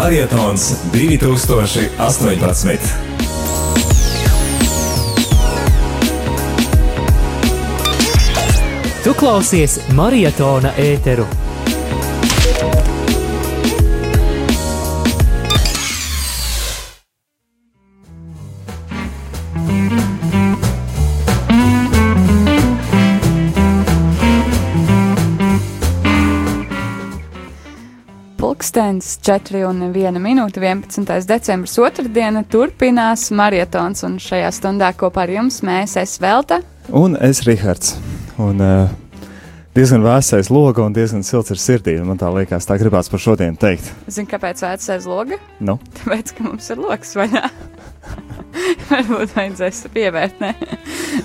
Marietons 2018. Tu klausies Marietona ēteru. Pulkstenis 4 un 1 minūte 11. decembris otrdiena turpinās marietons un šajā stundā kopā ar jums mēs es Velta. Un es Rihards. Un uh, diezgan vēsais loga un diezgan silts ir sirdī. Man tā liekas, tā gribās par šodienu teikt. Zini, kāpēc vēsais loga? Nu? Tāpēc, ka mums ir loks ne? Varbūt vajadzēs pievērt, ne?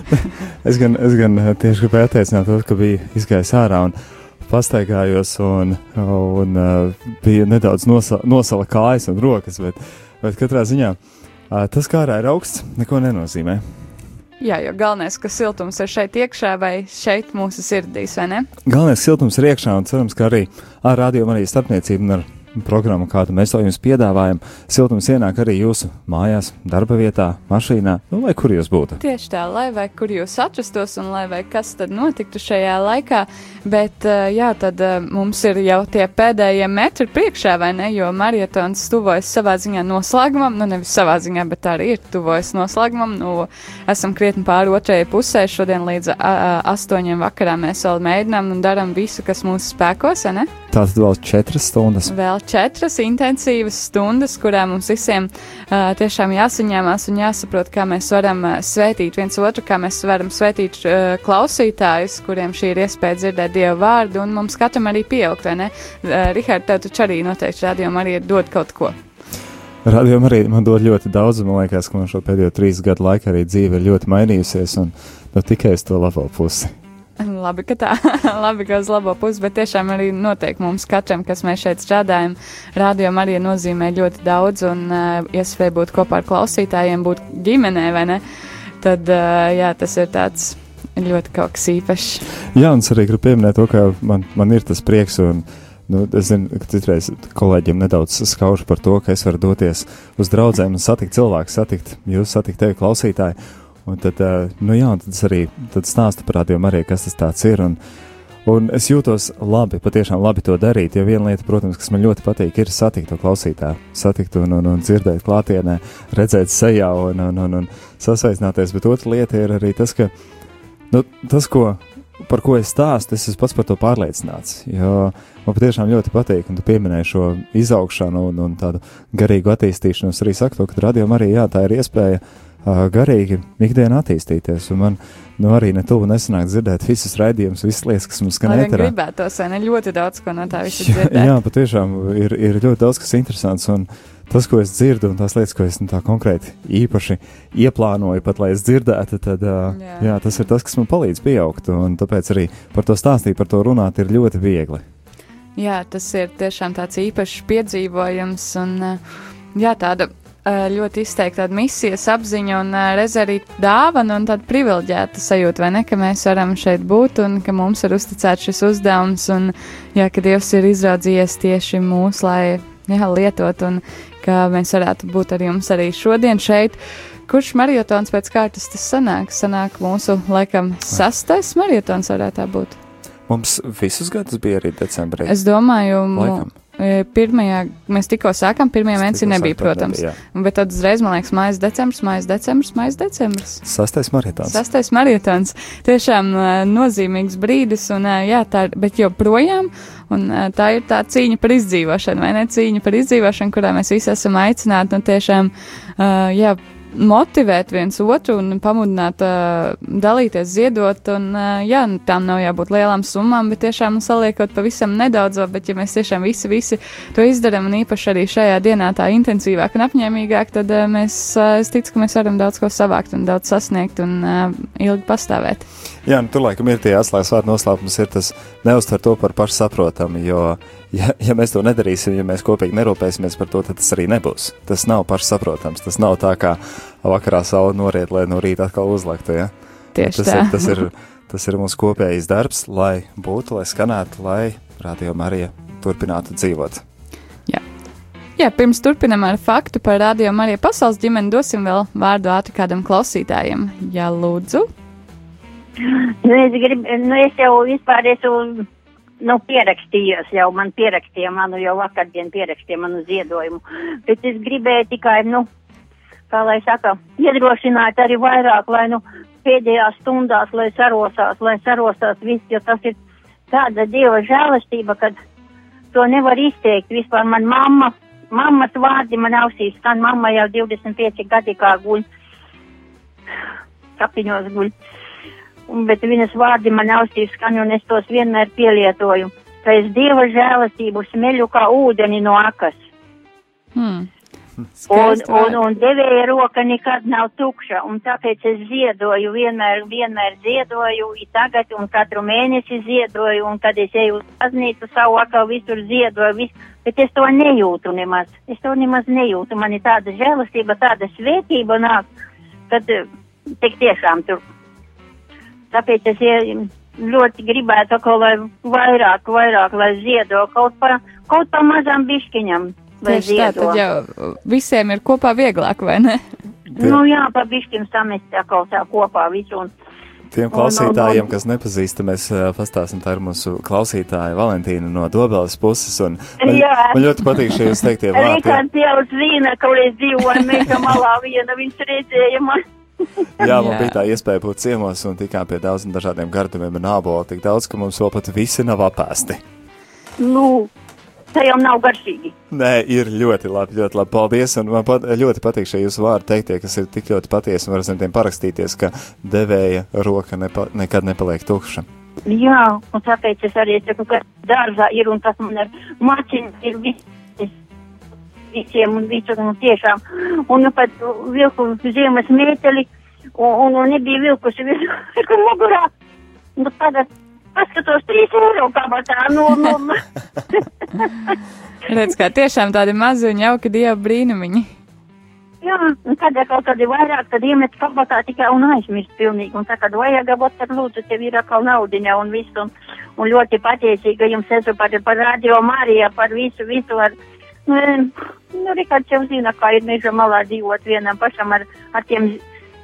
es gan, es gan tieši gribēju attiecināt to, ka bija izgājis ārā un pastaigājos un, un uh, bija nedaudz nosa, nosala kājas un rokas, bet, bet katrā ziņā uh, tas, kā ārā ir augsts, neko nenozīmē. Jā, jo galvenais, ka siltums ir šeit iekšā vai šeit mūsu sirdīs, vai ne? Galvenais siltums ir iekšā un cerams, ka arī ar radio arī starpniecību un ar programmu, kādu mēs to jums piedāvājam. Siltums ienāk arī jūsu mājās, darba vietā, mašīnā, nu, lai kur jūs būtu. Tieši tā, lai vai kur jūs atrastos un lai vai kas tad notiktu šajā laikā. Bet, eh, jā, tad eh, mums ir jau tie pēdējie metri priekšā, vai ne? Jo marietons tuvojas savā ziņā noslēgumam, nu nevis savā ziņā, bet arī ir tuvojas noslēgumam. Nu, esam krietni pāri otrajai pusē. Šodien līdz astoņiem vakarā mēs vēl mēģinām un darām visu, kas mūsu spēkos, vai ne? Tātad vēl četras stundas. Vēl četras intensīvas stundas, kurām mums visiem uh, tiešām jāsaņemās un jāsaprot, kā mēs varam uh, svētīt viens otru, kā mēs varam svētīt uh, klausītājus, kuriem šī ir iespēja dzirdēt Dievu vārdu, un mums katram arī pieaugt, vai ne? Uh, Rihard, tev taču arī noteikti rādījumam arī dod kaut ko. Radījumam arī man dod ļoti daudz, man liekas, ka man šo pēdējo trīs gadu laikā arī dzīve ir ļoti mainījusies, un nu, tikai uz to labo pusi. Labi, ka tā, labi, ka uz labo pusi, bet tiešām arī noteikti mums katram, kas mēs šeit strādājam, rādījumam arī nozīmē ļoti daudz, un uh, iespēja būt kopā ar klausītājiem, būt ģimenē, vai ne? Tad, uh, jā, tas ir tāds ļoti kaut kas īpašs. Jā, un es arī gribu pieminēt to, ka man, man ir tas prieks, un nu, es zinu, ka citreiz kolēģiem nedaudz skaužu par to, ka es varu doties uz draugiem un satikt cilvēku, satikt jūs, satikt tevi klausītāju. Un tad, nu jā, tad es arī stāstu par tādiem arī, kas tas ir. Un, un es jūtos labi, patiešām labi to darīt. Jo viena lieta, protams, kas man ļoti patīk, ir satikt to klausītāju, satikt un, un, un dzirdēt klātienē, redzēt sejā un, un, un, un sasveicināties. Bet otra lieta ir arī tas, ka nu, tas, ko, par ko es stāstu, es esmu pats par to pārliecināts. Jo man patiešām ļoti patīk, un tu pieminēji šo izaugšanu un, un tādu garīgu attīstīšanu. Es arī saku to, ka radio arī jā, tā ir iespēja garīgi ikdienā attīstīties. Un man nu, arī ne tuvu nesanāk dzirdēt visas raidījumus, visas lietas, kas mums skan ēterā. Gribētos, vai ne ļoti daudz ko no tā visa dzirdēt. Jā, patiešām ir, ir ļoti daudz kas interesants. Un tas, ko es dzirdu, un tās lietas, ko es nu, tā konkrēti īpaši ieplānoju, pat lai es dzirdētu, tad jā. Jā, tas ir tas, kas man palīdz pieaugt. Tāpēc arī par to stāstīt, par to runāt ir ļoti viegli. Jā, tas ir tiešām tāds īpašs piedzīvojums un jā, tāda ļoti izteikta tāda misijas apziņa un reiz arī dāvana un tāda privileģēta sajūta, vai ne, ka mēs varam šeit būt un ka mums ir uzticēts šis uzdevums un, jā, ka Dievs ir izraudzījies tieši mūs, lai, jā, lietot un ka mēs varētu būt ar jums arī šodien šeit. Kurš marietons pēc kārtas tas sanāk? Sanāk mūsu, laikam, sastais marietons varētu būt. Mums visus gadus bija arī decembrī. Es domāju, laikam. Pirmajā, mēs tikko sākām, pirmajā mēnesī nebija, protams. Nebija, bet tad uzreiz, man liekas, mājas decembris, mājas decembris, mājas decembris. Sastais marietons. Sastais marietons. Tiešām uh, nozīmīgs brīdis, un uh, jā, tā ir, bet joprojām, un tā ir tā cīņa par izdzīvošanu, vai ne? Cīņa par izdzīvošanu, kurā mēs visi esam aicināti, un tiešām, jā, motivēt viens otru un pamudināt uh, dalīties, ziedot. Un, uh, jā, nu, tām nav jābūt lielām summām, bet tiešām saliekot pavisam nedaudz, bet ja mēs tiešām visi, visi to izdarām, un īpaši arī šajā dienā tā intensīvāk un apņēmīgāk, tad uh, mēs, uh, es ticu, ka mēs varam daudz ko savākt un daudz sasniegt un uh, ilgi pastāvēt. Jā, nu, tur laikam ir tie atslēgas vārdu noslēpums, ir tas neuztver to par pašsaprotamu, jo, ja, ja mēs to nedarīsim, ja mēs kopīgi nerūpēsimies par to, tad tas arī nebūs. Tas nav pašsaprotams, tas nav tā kā vakarā saule noriet, lai no rīta atkal uzlektu, ja? Tieši tas tā. Ir, tas, ir, tas ir mūsu kopējais darbs, lai būtu, lai skanētu, lai radio Marija turpinātu dzīvot. Jā. Jā, pirms turpinam ar faktu par radio Mariju pasaules ģimeni, dosim vēl vārdu ātri kādam klausītājam. Jā, lūdzu. Nu, es, grib, nu, es jau vispār esmu nu, pierakstījos, jau man pierakstīja manu, jau vakardien pierakstīja manu ziedojumu. Bet es gribēju tikai, nu, kā lai saka, iedrošināt arī vairāk, lai, nu, pēdējās stundās, lai sarosās, lai sarosās viss, jo tas ir tāda dieva žēlastība, kad to nevar izteikt. Vispār man mamma, mammas vārdi man ausīs skan, mamma jau 25 gadi kā guļ, kapiņos guļ. Un, bet viņas vārdi man ausīs skan, un es tos vienmēr pielietoju. Ka es dieva žēlastību smeļu kā ūdeni no akas. Hmm. Un, Skaisti un, vārdi. un devēja roka nekad nav tukša, un tāpēc es ziedoju, vienmēr, vienmēr ziedoju, tagad un katru mēnesi ziedoju, un kad es eju uz baznīcu, savu atkal visur ziedoju, vis, bet es to nejūtu nemaz, es to nemaz nejūtu, man ir tāda žēlastība, tāda svētība nāk, kad eh, tik tiešām tur. Tāpēc es ļoti gribētu, ka lai vairāk, vairāk, lai ziedo kaut pa, kaut pa mazam biškiņam. Tieši tā, tad jau visiem ir kopā vieglāk, vai ne? Tie- Nu jā, pa bišķiņu samest tā kopā visu. Un, Tiem klausītājiem, kas nepazīst, mēs pastāstīsim, tā ir mūsu klausītāja Valentīna no Dobeles puses. un Man, man ļoti patīk šie jūs teiktie vārdi. Rikārds jau zina, ka es dzīvoju meža malā viena, viņš redzēja man. Jā, man Jā. bija tā iespēja būt ciemos un tikām pie daudziem dažādiem gardumiem un āboliem. Tik daudz, ka mums vēl pat visi nav apēsti. Nu, tā jau nav garšīgi. Nē, ir ļoti labi, ļoti labi. Paldies. Un man pat, ļoti patīk šie jūsu vārdi teiktie, kas ir tik ļoti patiesi. Un var zem tiem parakstīties, ka devēja roka nepa, nekad nepaliek tukša. Jā, un tāpēc es arī saku, ka dārzā ir un tas man ir maciņš, ir viss. Visiem un visur, un tiešām. Un nu pat vilku ziemas mēteli, un, un, un nebija vilkusi vilku mugurā. Nu tagad paskatos 3 eiro kabatā, nu, nu. Redz, kā tiešām tādi mazi un jauki dieva brīnumiņi. Jā, un kad ir kaut kādi vairāk, tad iemet kabatā tikai un aizmirst pilnīgi. Un tā, kad vajag, būt, tad lūdzu, tev ir atkal naudiņa un viss. Un, un ļoti pateicīga jums esmu par, par radio Mariju, par visu, visu. Ar, nu, nu, Rikārds jau zina, kā ir meža malā dzīvot vienam pašam ar, ar tiem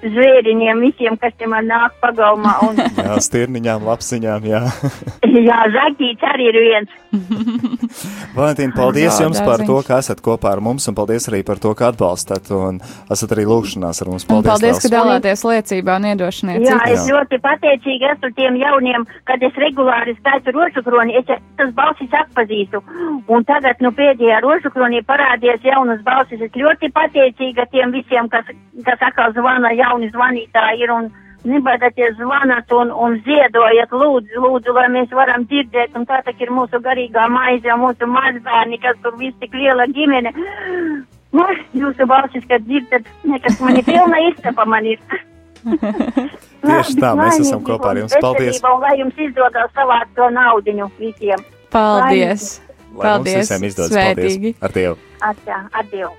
zvēriņiem, visiem, kas te man nāk pagalmā. Un, Jā, stirniņām, lapsiņām, jā. jā, zaķīts arī ir viens. Valentīna, paldies Jā, jums par dārziņš. to, ka esat kopā ar mums, un paldies arī par to, ka atbalstat un esat arī lūkšanās ar mums. Un paldies, ka dalāties liecībā un iedošaniet Jā, citu. es ļoti pateicīgi esmu tiem jauniem, kad es regulāri skaitu rožukroni, es tas balsis atpazīstu. Un tagad, nu, pēdējā rožukronī parādījās jaunas balsis. Es ļoti pateicīga tiem visiem, kas, kas atkal zvana, jauni zvanītāji ir un nebaidieties zvanāt un, un ziedojat, lūdzu, lūdzu, lai mēs varam dzirdēt. Un tā tā ir mūsu garīgā maize, mūsu mazbērni, kas tur viss tik liela ģimene. Nu, jūsu balsis, kad dzirdat, nekas man ir pilna istapa man ir. Tieši tā, mēs esam kopā ar jums. Paldies! Un lai jums izdodas savāt to naudiņu visiem. Paldies! Lai mums Paldies! visiem izdodas Svētīgi! paldies! Ar Dievu! Atā, atdievu.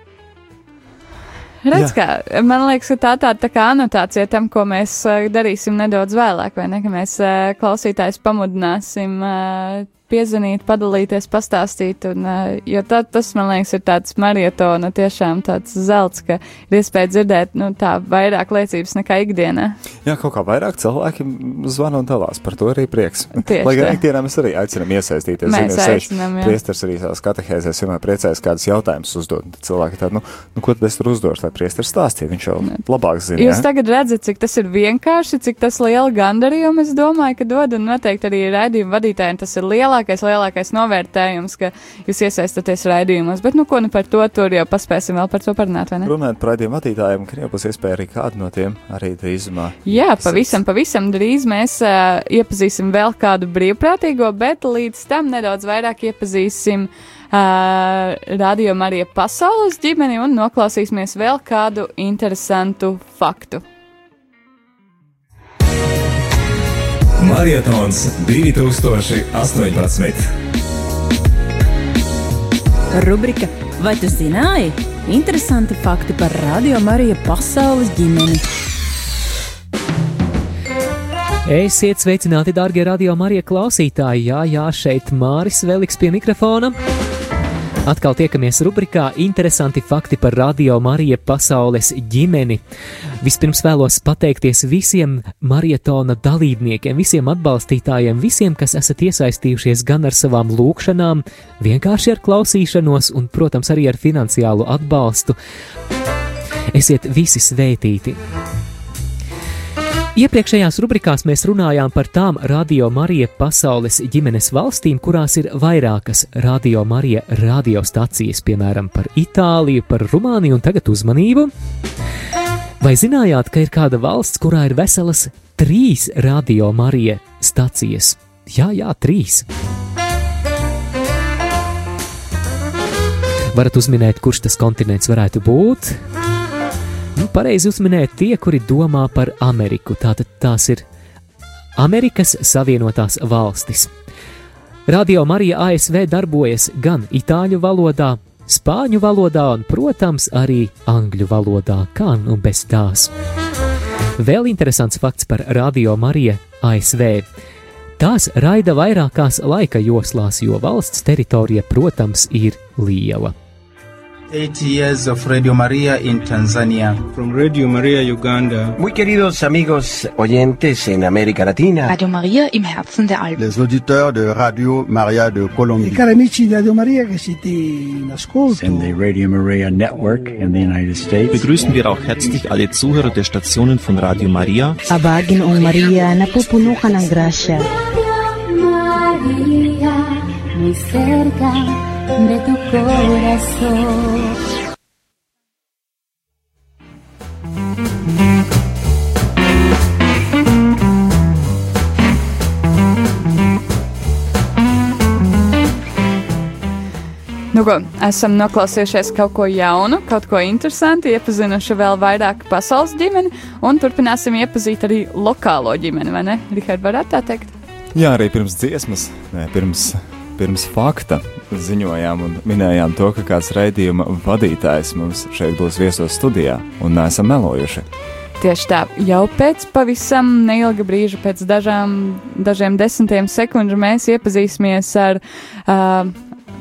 Redz, kā, man liekas, ka tā tāda tā kā anotācija tam, ko mēs uh, darīsim nedaudz vēlāk, vai ne, ka mēs uh, klausītājs pamudināsim uh, piezvanīt, padalīties, pastāstīt, un, uh, jo tā, tas, man liekas, ir tāds marietona, tiešām tāds zelts, ka ir iespēja dzirdēt, nu, tā vairāk liecības nekā ikdienā. Jā, kaut kā vairāk cilvēki zvana un dalās. Par to arī prieks. Tieši Lai gan tā. ikdienā mēs arī aicinām iesaistīties. Mēs Ziniet, aicinām, jā. Priesteris arī savās katehēzēs vienmēr priecājas kādus jautājumus uzdot. Cilvēki tādi, nu, nu, ko tad es tur uzdošu, lai priesteris stāstīja, viņš jau labāk zina. Jūs jā? tagad redzat, cik tas ir vienkārši, cik tas liela gandarījuma, es domāju, ka dod, un noteikti arī raidījuma vadītājiem tas ir lielākais, lielākais novērtējums, ka jūs iesaistaties raidījumos. Bet, nu, ko nu par to tur jau paspēsim vēl par to parunāt, vai ne? Runājot par raidījumu vadītājiem, ka jau būs iespēja arī kādu no tiem arī drīzumā. Jā, pavisam, pavisam drīz mēs uh, iepazīsim vēl kādu brīvprātīgo, bet līdz tam nedaudz vairāk iepazīsim uh, radio Marija pasaules ģimeni un noklausīsimies vēl kādu interesantu faktu. Marietons 2018. Rubrika Vai tu zināji? Interesanti fakti par Radio Mariju pasaules ģimeni. Esiet sveicināti, darbie radio Marija klausītāji! Jā, jā, šeit Māris Veliks pie mikrofona. Atkal tiekamies rubrikā Interesanti fakti par Radio Marija pasaules ģimeni. Vispirms vēlos pateikties visiem marietona dalībniekiem, visiem atbalstītājiem, visiem, kas esat iesaistījušies gan ar savām lūkšanām, vienkārši ar klausīšanos un, protams, arī ar finansiālu atbalstu. Esiet visi svētīti! Iepriekšējās rubrikās mēs runājām par tām Radio Marija pasaules ģimenes valstīm, kurās ir vairākas Radio Marija radiostacijas, piemēram, par Itāliju, par Rumāniju un tagad uzmanību. Vai zinājāt, ka ir kāda valsts, kurā ir veselas trīs Radio Marija stacijas? Jā, jā, trīs. Varat uzminēt, kurš tas kontinents varētu būt? Nu, pareizi uzminēt tie, kuri domā par Ameriku. Tātad tās ir Amerikas Savienotās valstis. Radio Marija ASV darbojas gan itāļu valodā, spāņu valodā un, protams, arī angļu valodā, kā nu bez tās. Vēl interesants fakts par Radio Mariju ASV. Tās raida vairākās laika joslās, jo valsts teritorija, protams, ir liela. Eight years of Radio Maria in Tanzania. From Radio Maria Uganda. Muy queridos amigos oyentes en América Latina. Radio Maria im Herzen der Alpen. Les auditeurs de Radio Maria de Colombie. I cari amici di Radio Maria che siete in ascolto. And the Radio Maria Network in the United States. Begrüßen wir auch herzlich alle Zuhörer der Stationen von Radio Maria. Abagin ong Maria napupuno ka ng grasya. Maria, muy cerca de tu corazón. Nu, ko, esam noklausījušies kaut ko jaunu, kaut ko interesantu, iepazinuši vēl vairāk pasaules ģimeni un turpināsim iepazīt arī lokālo ģimeni, vai ne? Rihard, varētu tā teikt? Jā, arī pirms dziesmas, nē, pirms, pirms fakta ziņojām un minējām to, ka kāds raidījuma vadītājs mums šeit būs viesos studijā un neesam melojuši. Tieši tā, jau pēc pavisam neilga brīža, pēc dažām, dažiem desmitiem sekundžu mēs iepazīsimies ar uh,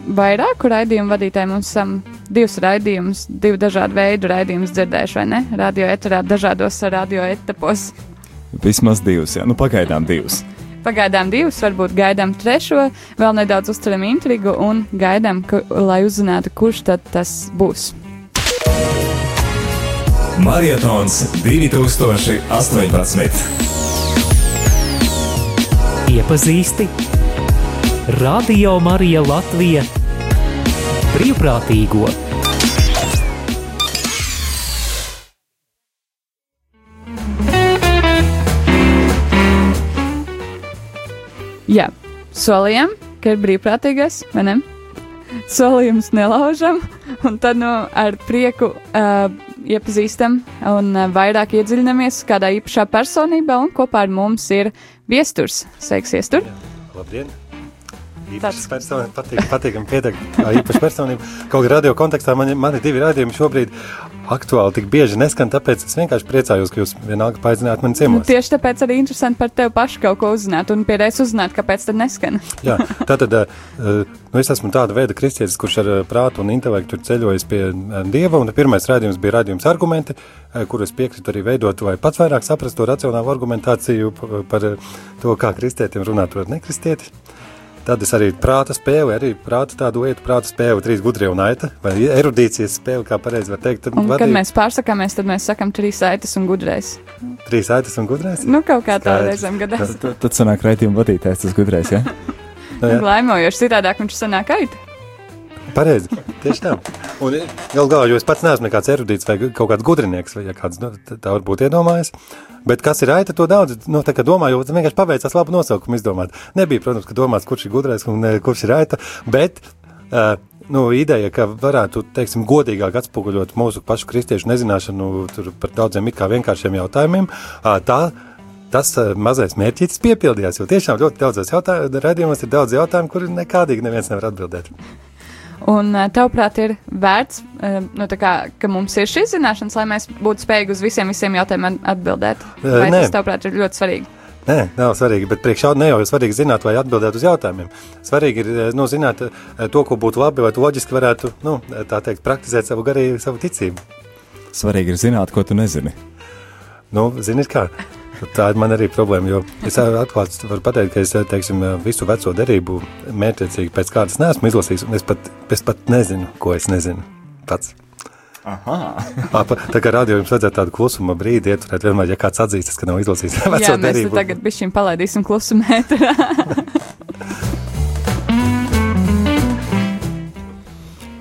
vairāku raidījumu vadītāju. Mums esam divus raidījumus, divu dažādu veidu raidījumus dzirdējuši, vai ne? Radio eterā, dažādos radio etapos. Vismaz divus, jā, nu pagaidām divus. Pagaidām divus, varbūt gaidām trešo, vēl nedaudz uzturam intrigu un gaidām, ka, lai uzzinātu, kurš tad tas būs. Marietons 2018. Iepazīsti Radio Marija Latvija brīvprātīgo. Jā, solījām, ka ir brīvprātīgais, vai ne? Solījumus nelaužam, un tad nu, ar prieku uh, iepazīstam un uh, vairāk iedziļināmies kādā īpašā personībā, un kopā ar mums ir viesturs. Sveiks, viestur! Labdien! Īpašs personība, patīk, patīkami pieteikt, kā īpaša personība. Kaut kā radio kontekstā man, man ir divi raidījumi šobrīd aktuāli tik bieži neskan, tāpēc es vienkārši priecājos, ka jūs vienalga paaicināt mani ciemos. Nu, tieši tāpēc arī interesanti par tevi pašu kaut ko uzzināt un pierēs uzzināt, kāpēc tad neskan. Jā, tātad, uh, nu es esmu tāda veida kristietis, kurš ar prātu un intelektu ir ceļojis pie Dieva, un pirmais raidījums bija raidījums argumenti, kur es piekrītu arī veidot, vai pats vairāk saprast to racionālu argumentāciju par to, kā kristietim runāt par nekristieti. Tad es arī prāta spēli, arī prāta tādu lietu, prāta spēli, trīs gudrie un aita, vai erudīcijas spēli, kā pareizi var teikt. Tad, un, vadīja... kad mēs pārsakāmies, tad mēs sakam trīs aitas un gudrais. Trīs aitas un gudrais? Nu, kaut kā tā reizēm gadās. Tad, tad sanāk raidījuma vadītājs tas gudrais, jā? Ja? jā. Laimojoši, citādāk viņš sanāk aita. Pareizi, tieši tā. Un galu galā, jo es pats neesmu nekāds erudīts vai kaut kāds gudrinieks, vai ja kāds nu, tā varbūt iedomājas. Bet kas ir aita, to daudz, nu, tā kā domāju, jo vienkārši paveicās labu nosaukumu izdomāt. Nebija, protams, ka domāts, kurš ir gudrais un kurš ir aita, bet uh, nu, ideja, ka varētu, teiksim, godīgāk atspoguļot mūsu pašu kristiešu nezināšanu par daudziem it kā vienkāršiem jautājumiem, uh, tā tas mazais mērķis piepildījās. Jo tiešām ļoti daudzos raidījumos ir daudz jautājumu, kuriem nekādīgi neviens nevar atbildēt. Un tavuprāt, ir vērts, nu, kā, ka mums ir šīs zināšanas, lai mēs būtu spējīgi uz visiem, visiem jautājumiem atbildēt? Vai Nē. tas, tavuprāt, ir ļoti svarīgi? Nē, nav svarīgi, bet priekšā ne jau ir svarīgi zināt, vai atbildēt uz jautājumiem. Svarīgi ir nu, zināt to, ko būtu labi, vai loģiski varētu, nu, tā teikt, praktizēt savu garīgu, savu ticību. Svarīgi ir zināt, ko tu nezini. Nu, zini, kā. Tā ir man arī problēma, jo es atklāti varu pateikt, ka es teiksim, visu veco derību mērķiecīgi pēc kādas neesmu izlasījis, un es pat, es pat nezinu, ko es nezinu pats. Aha. tā kā radio jums vajadzētu tādu klusuma brīdi ieturēt, vienmēr, ja kāds atzīstas, ka nav izlasījis veco Jā, mēs derību. tagad bišķiņ palaidīsim klusuma ēterā.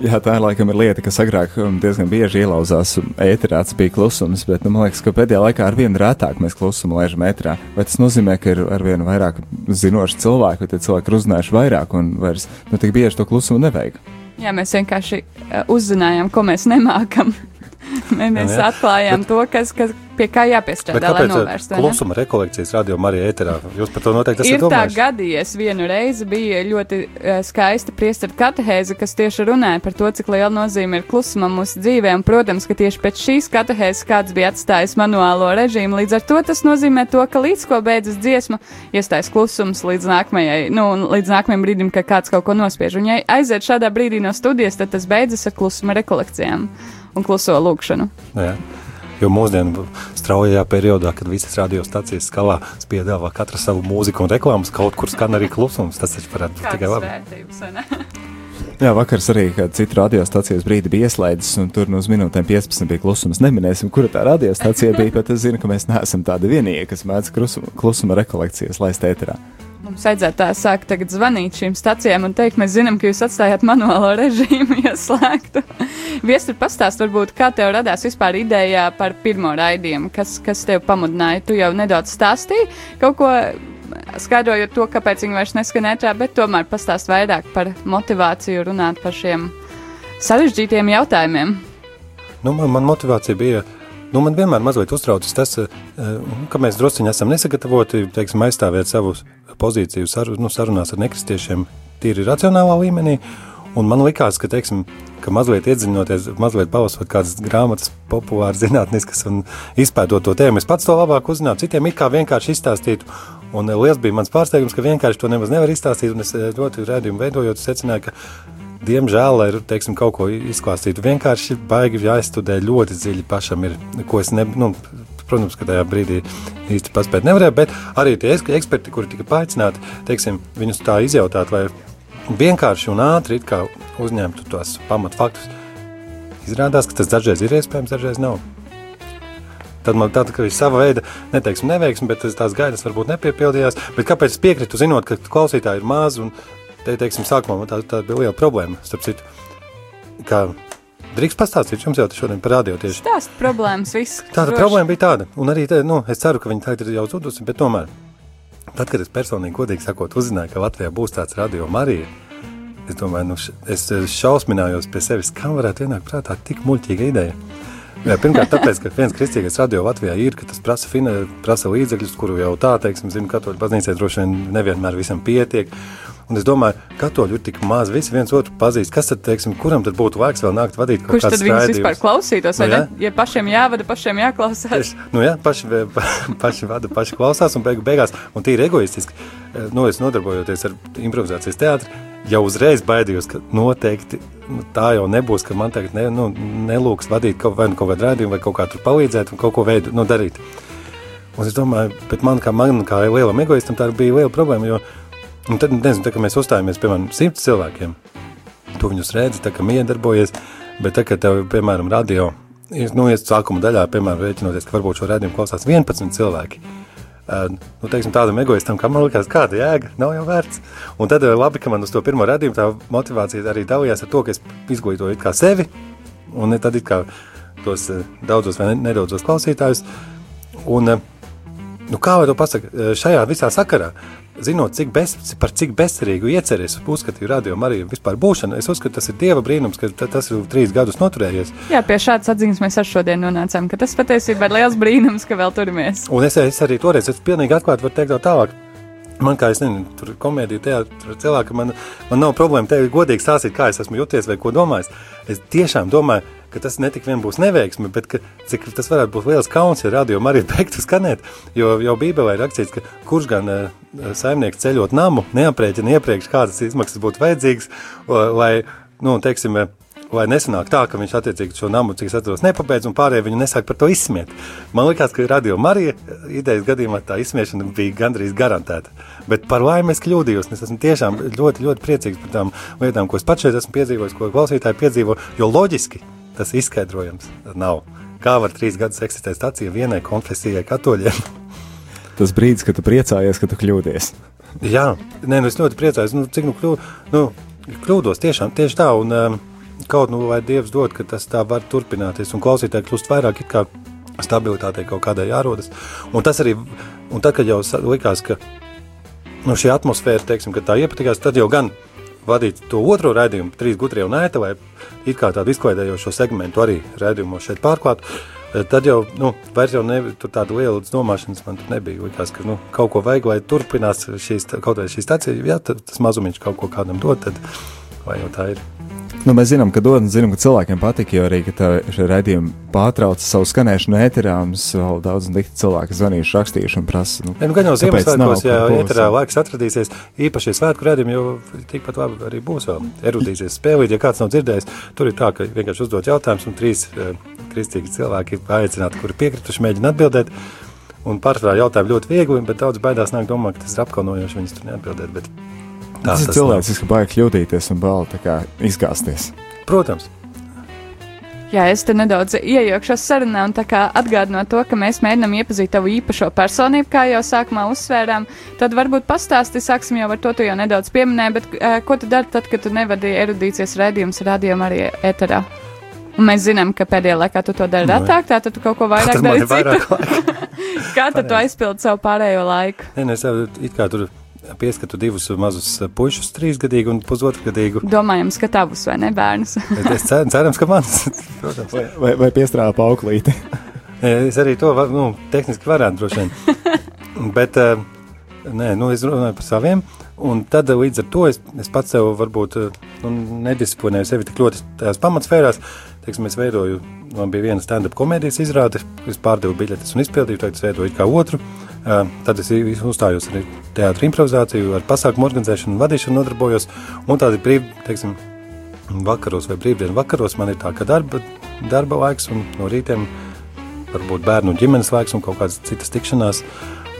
Jā, tā laikam ir lieta, kas agrāk um, diezgan bieži ielauzās ēterā, tas bija klusums, bet nu, man liekas, ka pēdējā laikā ar vienu rētāk mēs klusumu lēžam ēterā. Vai tas nozīmē, ka ir ar vienu vairāk zinošu cilvēku, vai tie cilvēki ir uzzinājuši vairāk un vairs nu, tik bieži to klusumu nevajag? Jā, mēs vienkārši uh, uzzinājām, ko mēs nemākam. mēs jā, jā. atklājām bet, to, kas, kas, pie kā jāpiestrādā, lai novērstu. Klusuma rekolekcijas radio Marija ēterā. Jūs par to noteikti esat ir domājuši. Ir tā gadījies vienu reizi bija ļoti uh, skaista priestara katehēze, kas tieši runāja par to, cik liela nozīme ir klusumam mūsu dzīvē. Un, protams, ka tieši pēc šīs katehēzes kāds bija atstājis manuālo režīmu. Līdz ar to tas nozīmē to, ka līdz ko beidzas dziesma, iestājas klusums līdz nākamajai, nu, līdz nākamajam brīdim, kad kāds kaut ko nospiež. Un ja aiziet šādā brīdī no studijas, tad tas beidzas ar klusuma rekolekcijām un kluso lūgšanu. Jā. Jo mūsdienu straujajā periodā, kad visas radiostacijas skalā piedāvā katra savu mūziku un reklāmas, kaut kur skan arī klusums. Tas taču varētu būt tikai labi. Jā, vakars arī cita radiostacijas brīdi bija ieslēdzis, un tur no uz minūtēm 15 bija klusums. Neminēsim, kura tā radiostacija bija, bet es zinu, ka mēs neesam tādi vienīgie, kas mēdz klusuma, klusuma rekolekcijas laist ēterā. Mums vajadzētu sākt tagad zvanīt šīm stacijām un teikt, mēs zinām, ka jūs atstājāt manuālo režīmu ieslēgtu. Viestur pastāst, varbūt, kā tev radās vispār ideja par pirmo raidījumu, kas, kas tev pamudināja. Tu jau nedaudz stāstīji kaut ko skaidrojot to, kāpēc viņi vairs neskan ētrā, bet tomēr pastāst vairāk par motivāciju runāt par šiem sarežģītiem jautājumiem. Nu, man, man motivācija bija Nu, man vienmēr mazliet uztraucas tas, ka mēs druskuļi esam nesagatavoti teiksim, aizstāvēt savus pozīciju saru, nu, sarunās ar nekristiešiem tīri racionālā līmenī. Un man likās, ka, teiksim, ka mazliet iedziļinoties, mazliet palasot kādas grāmatas, populāras, zinātniskas un izpētot to tēmu, es pats to labāk uzzinātu, citiem it kā vienkārši izstāstītu. Un liels bija mans pārsteigums, ka vienkārši to nemaz nevar izstāstīt. Es ļoti redzējumu veidojot, secināju, ka, diemžēl, lai teiksim, kaut ko izklāstītu, vienkārši baigi jāizstudē ļoti dziļi pašam. Ir, ko es ne, nu, Protams, ka tajā brīdī īsti paspēt nevarēja, bet arī tie eksperti, kuri tika paaicināti, teiksim, viņus tā izjautāt, vai vienkārši un ātri uzņemtu tos pamatfaktus. Izrādās, ka tas dažreiz ir iespējams, dažreiz nav. Tad man tāda, ir sava veida, neteiksim, neveiksme, bet tās gaidas varbūt nepiepildījās. Bet kāpēc es piekrītu, zinot, ka klausītāji ir maz un, te, teiksim, sākumā tā, tā bija liela problēma, starp citu, ka Drīkst pastāstīt jums jau šodien par radio tieši. Stāst problēmas, viss. Tāda droši. problēma bija tāda, un arī, te, nu, es ceru, ka viņi tagad ir jau zudusi, bet tomēr, tad, kad es personīgi, godīgi sakot, uzzināju, ka Latvijā būs tāds radio Marija, es domāju, nu, es šausminājos pie sevis, kā varētu ienākt prātā tik muļķīga ideja. Jā, pirmkārt, tāpēc, ka viens kristīgais radio Latvijā ir, ka tas prasa, fina, prasa līdzekļus, kuru jau tā, teiksim, zinu, katoļu baznīcai droši vien nevienmēr visam pietiek. Un es domāju, ka katoļi ir tik maz, visi viens otru pazīst. Kas tad, teiksim, kuram tad būtu laiks vēl nākt vadīt kaut Kurš tad viņus vispār klausītos? Vai nu, ne? Ja pašiem jāvada, pašiem jāklausās. Tieši, nu jā, paši, paši vada, paši klausās un beigu beigās. Un tīri egoistiski, eh, nu, es nodarbojoties ar improvizācijas teātri, jau uzreiz baidījos, ka noteikti nu, tā jau nebūs, ka man tagad ne, nu, nelūks vadīt kaut, vai nu kaut kādu rādījumu, vai kaut kā tur palīdzēt un kaut ko veidu, nu, darīt. Un es domāju, bet man kā, man kā lielam egoistam tā bija liela problēma, jo Un tad, nezinu, tā, kad mēs uzstājāmies, piemēram, simts cilvēkiem, tu viņus redzi, tā kā miedarbojies, bet tā, kad tev, piemēram, radio, nu, ies sākuma daļā, piemēram, rēķinoties, ka varbūt šo rādījumu klausās 11 cilvēki, Uh, nu, teiksim, tādam egoistam, kā man liekas, kāda jēga, nav jau vērts. Un tad labi, ka man uz to pirmo redzējumu tā motivācija arī dalījās ar to, ka es izglītoju kā sevi, un tad kā tos daudzos vai nedaudzos klausītājus. Un, nu, kā lai to pasaka, šajā visā sakarā zinot, cik bez, par cik bezcerīgu ieceri es uzskatīju radio Mariju vispār būšanu, es uzskatu, tas ir Dieva brīnums, ka tas ir trīs gadus noturējies. Jā, pie šādas atziņas mēs ar šodien nonācām, ka tas patiesībā ir liels brīnums, ka vēl turamies. Un es, es arī toreiz, es pilnīgi atklāti varu teikt tālāk. Man kā es nezinu, tur komēdija, teātris, cilvēki, man, man nav problēma te godīgi stāstīt, kā es esmu jūties vai ko domājis. Es tiešām domāju, ka tas netik vien būs neveiksme, bet ka, cik tas varētu būt liels kauns, ja radio arī beigtu skanēt. Jo jau Bībelē ir rakstīts, ka kurš gan uh, saimnieks ceļot namu, neaprēķina iepriekš, kādas izmaksas būtu vajadzīgas, lai, nu, teiksim, Lai nesanāk tā, ka viņš attiecīgi šo namu, cik es atceros, nepabeidz un pārējie viņu nesāk par to izsmiet. Man liekas, ka radio Marija idejas gadījumā tā izsmiešana bija gandrīz garantēta. Bet par laimi es kļūdījos. Es esmu tiešām ļoti, ļoti priecīgs par tām lietām, ko es pats šeit esmu piedzīvojis, ko klausītāji piedzīvo, jo loģiski tas izskaidrojams nav. Kā var trīs gadus eksistēt stācija vienai konfesijai, katoļiem? Tas brīdis, kad tu priecājies, ka tu kļūdies. Jā, nē, nu es ļoti priecājos. Nu, cik nu, kļū, nu kļūdos tiešām tieši tā. Un, um, kaut nu vai Dievs dod, ka tas tā var turpināties un klausītāji kļūst vairāk it kā stabilitātei kaut kādai jārodas. Un tas arī, un tad, kad jau likās, ka nu, šī atmosfēra, teiksim, ka tā iepatikās, tad jau gan vadīt to otro raidījumu, trīs gudrie un ēta, vai it kā tādu izklaidējošo segmentu arī raidījumos šeit pārklāt, tad jau, nu, vairs jau ne, tur tāda liela domāšanas man tur nebija. Likās, ka, nu, kaut ko vajag, lai turpinās šīs, kaut vai šī stacija, ja tas mazumiņš kaut ko kādam dod, tad vai jau tā ir. Nu, mēs zinām, ka dod, un zinām, ka cilvēkiem patīk, jo arī, šie raidījumi pārtrauc savu skanēšanu ēterā, mums vēl daudz cilvēki zvanījuši, rakstījuši un prasa. Nu, nu, gan jau Ziemassvētkos, ja ēterā laiks atradīsies, īpaši svētku raidījumi, jo tikpat labi arī būs vēl erudīsies spēlīt, ja kāds nav dzirdējis, tur ir tā, ka vienkārši uzdot jautājumus un trīs kristīgi cilvēki paaicināti, kuri piekrituši mēģina atbildēt. Un pārsvarā jautājumi ļoti viegli, bet daudz baidās nāk domāt, ka tas ir apkaunojoši, viņas tur neatbildēt. Bet Tā, tas ir cilvēks, kas baigi kļūdīties un bail izgāzties. Protams. Jā, es te nedaudz iejaukšos sarunā un atgādinot to, ka mēs mēģinām iepazīt tavu īpašo personību, kā jau sākumā uzsvērām. Tad varbūt pastāsti, sāksim jau ar to, tu jau nedaudz pieminēji, bet uh, ko tu dari tad, kad tu nevadīji erudīcijas redzējumus rādījumā arī eterā? Un mēs zinām, ka pēdējā laikā tu to dari nu, retāk, tātad tu kaut ko vairāk dari. kā tad tu aizpildi savu pārējo laiku? Nē, nē, es jau it kā tur pieskatu divus mazus puišus, trīsgadīgu un pusotrugadīgu. Domājams, ka tavus vai ne bērnus? es cer, cerams, ka mans. Protams. Vai, vai, vai piestrādā pauklīti? es arī to var, nu, tehniski varētu droši vien. Bet, eh, nē, nu, es runāju par saviem. Un tad līdz ar to es, es pats sev varbūt nu, nedisciplinēju sevi tik ļoti tajās pamatsfērās. Teiksim, es veidoju, man bija viena stand-up komēdijas izrāde, es pārdevu biļetes un izpildīju, tagad es veidoju kā otru. Tad es uzstājos arī teātrī improvizāciju, ar pasākumu organizēšanu vadīšanu nodarbojos. Un tādi brīvi, teiksim, vakaros vai brīvdienu vakaros man ir tā, ka darba, darba laiks un no rītiem varbūt bērnu ģimenes laiks un kaut kādas citas tikšanās.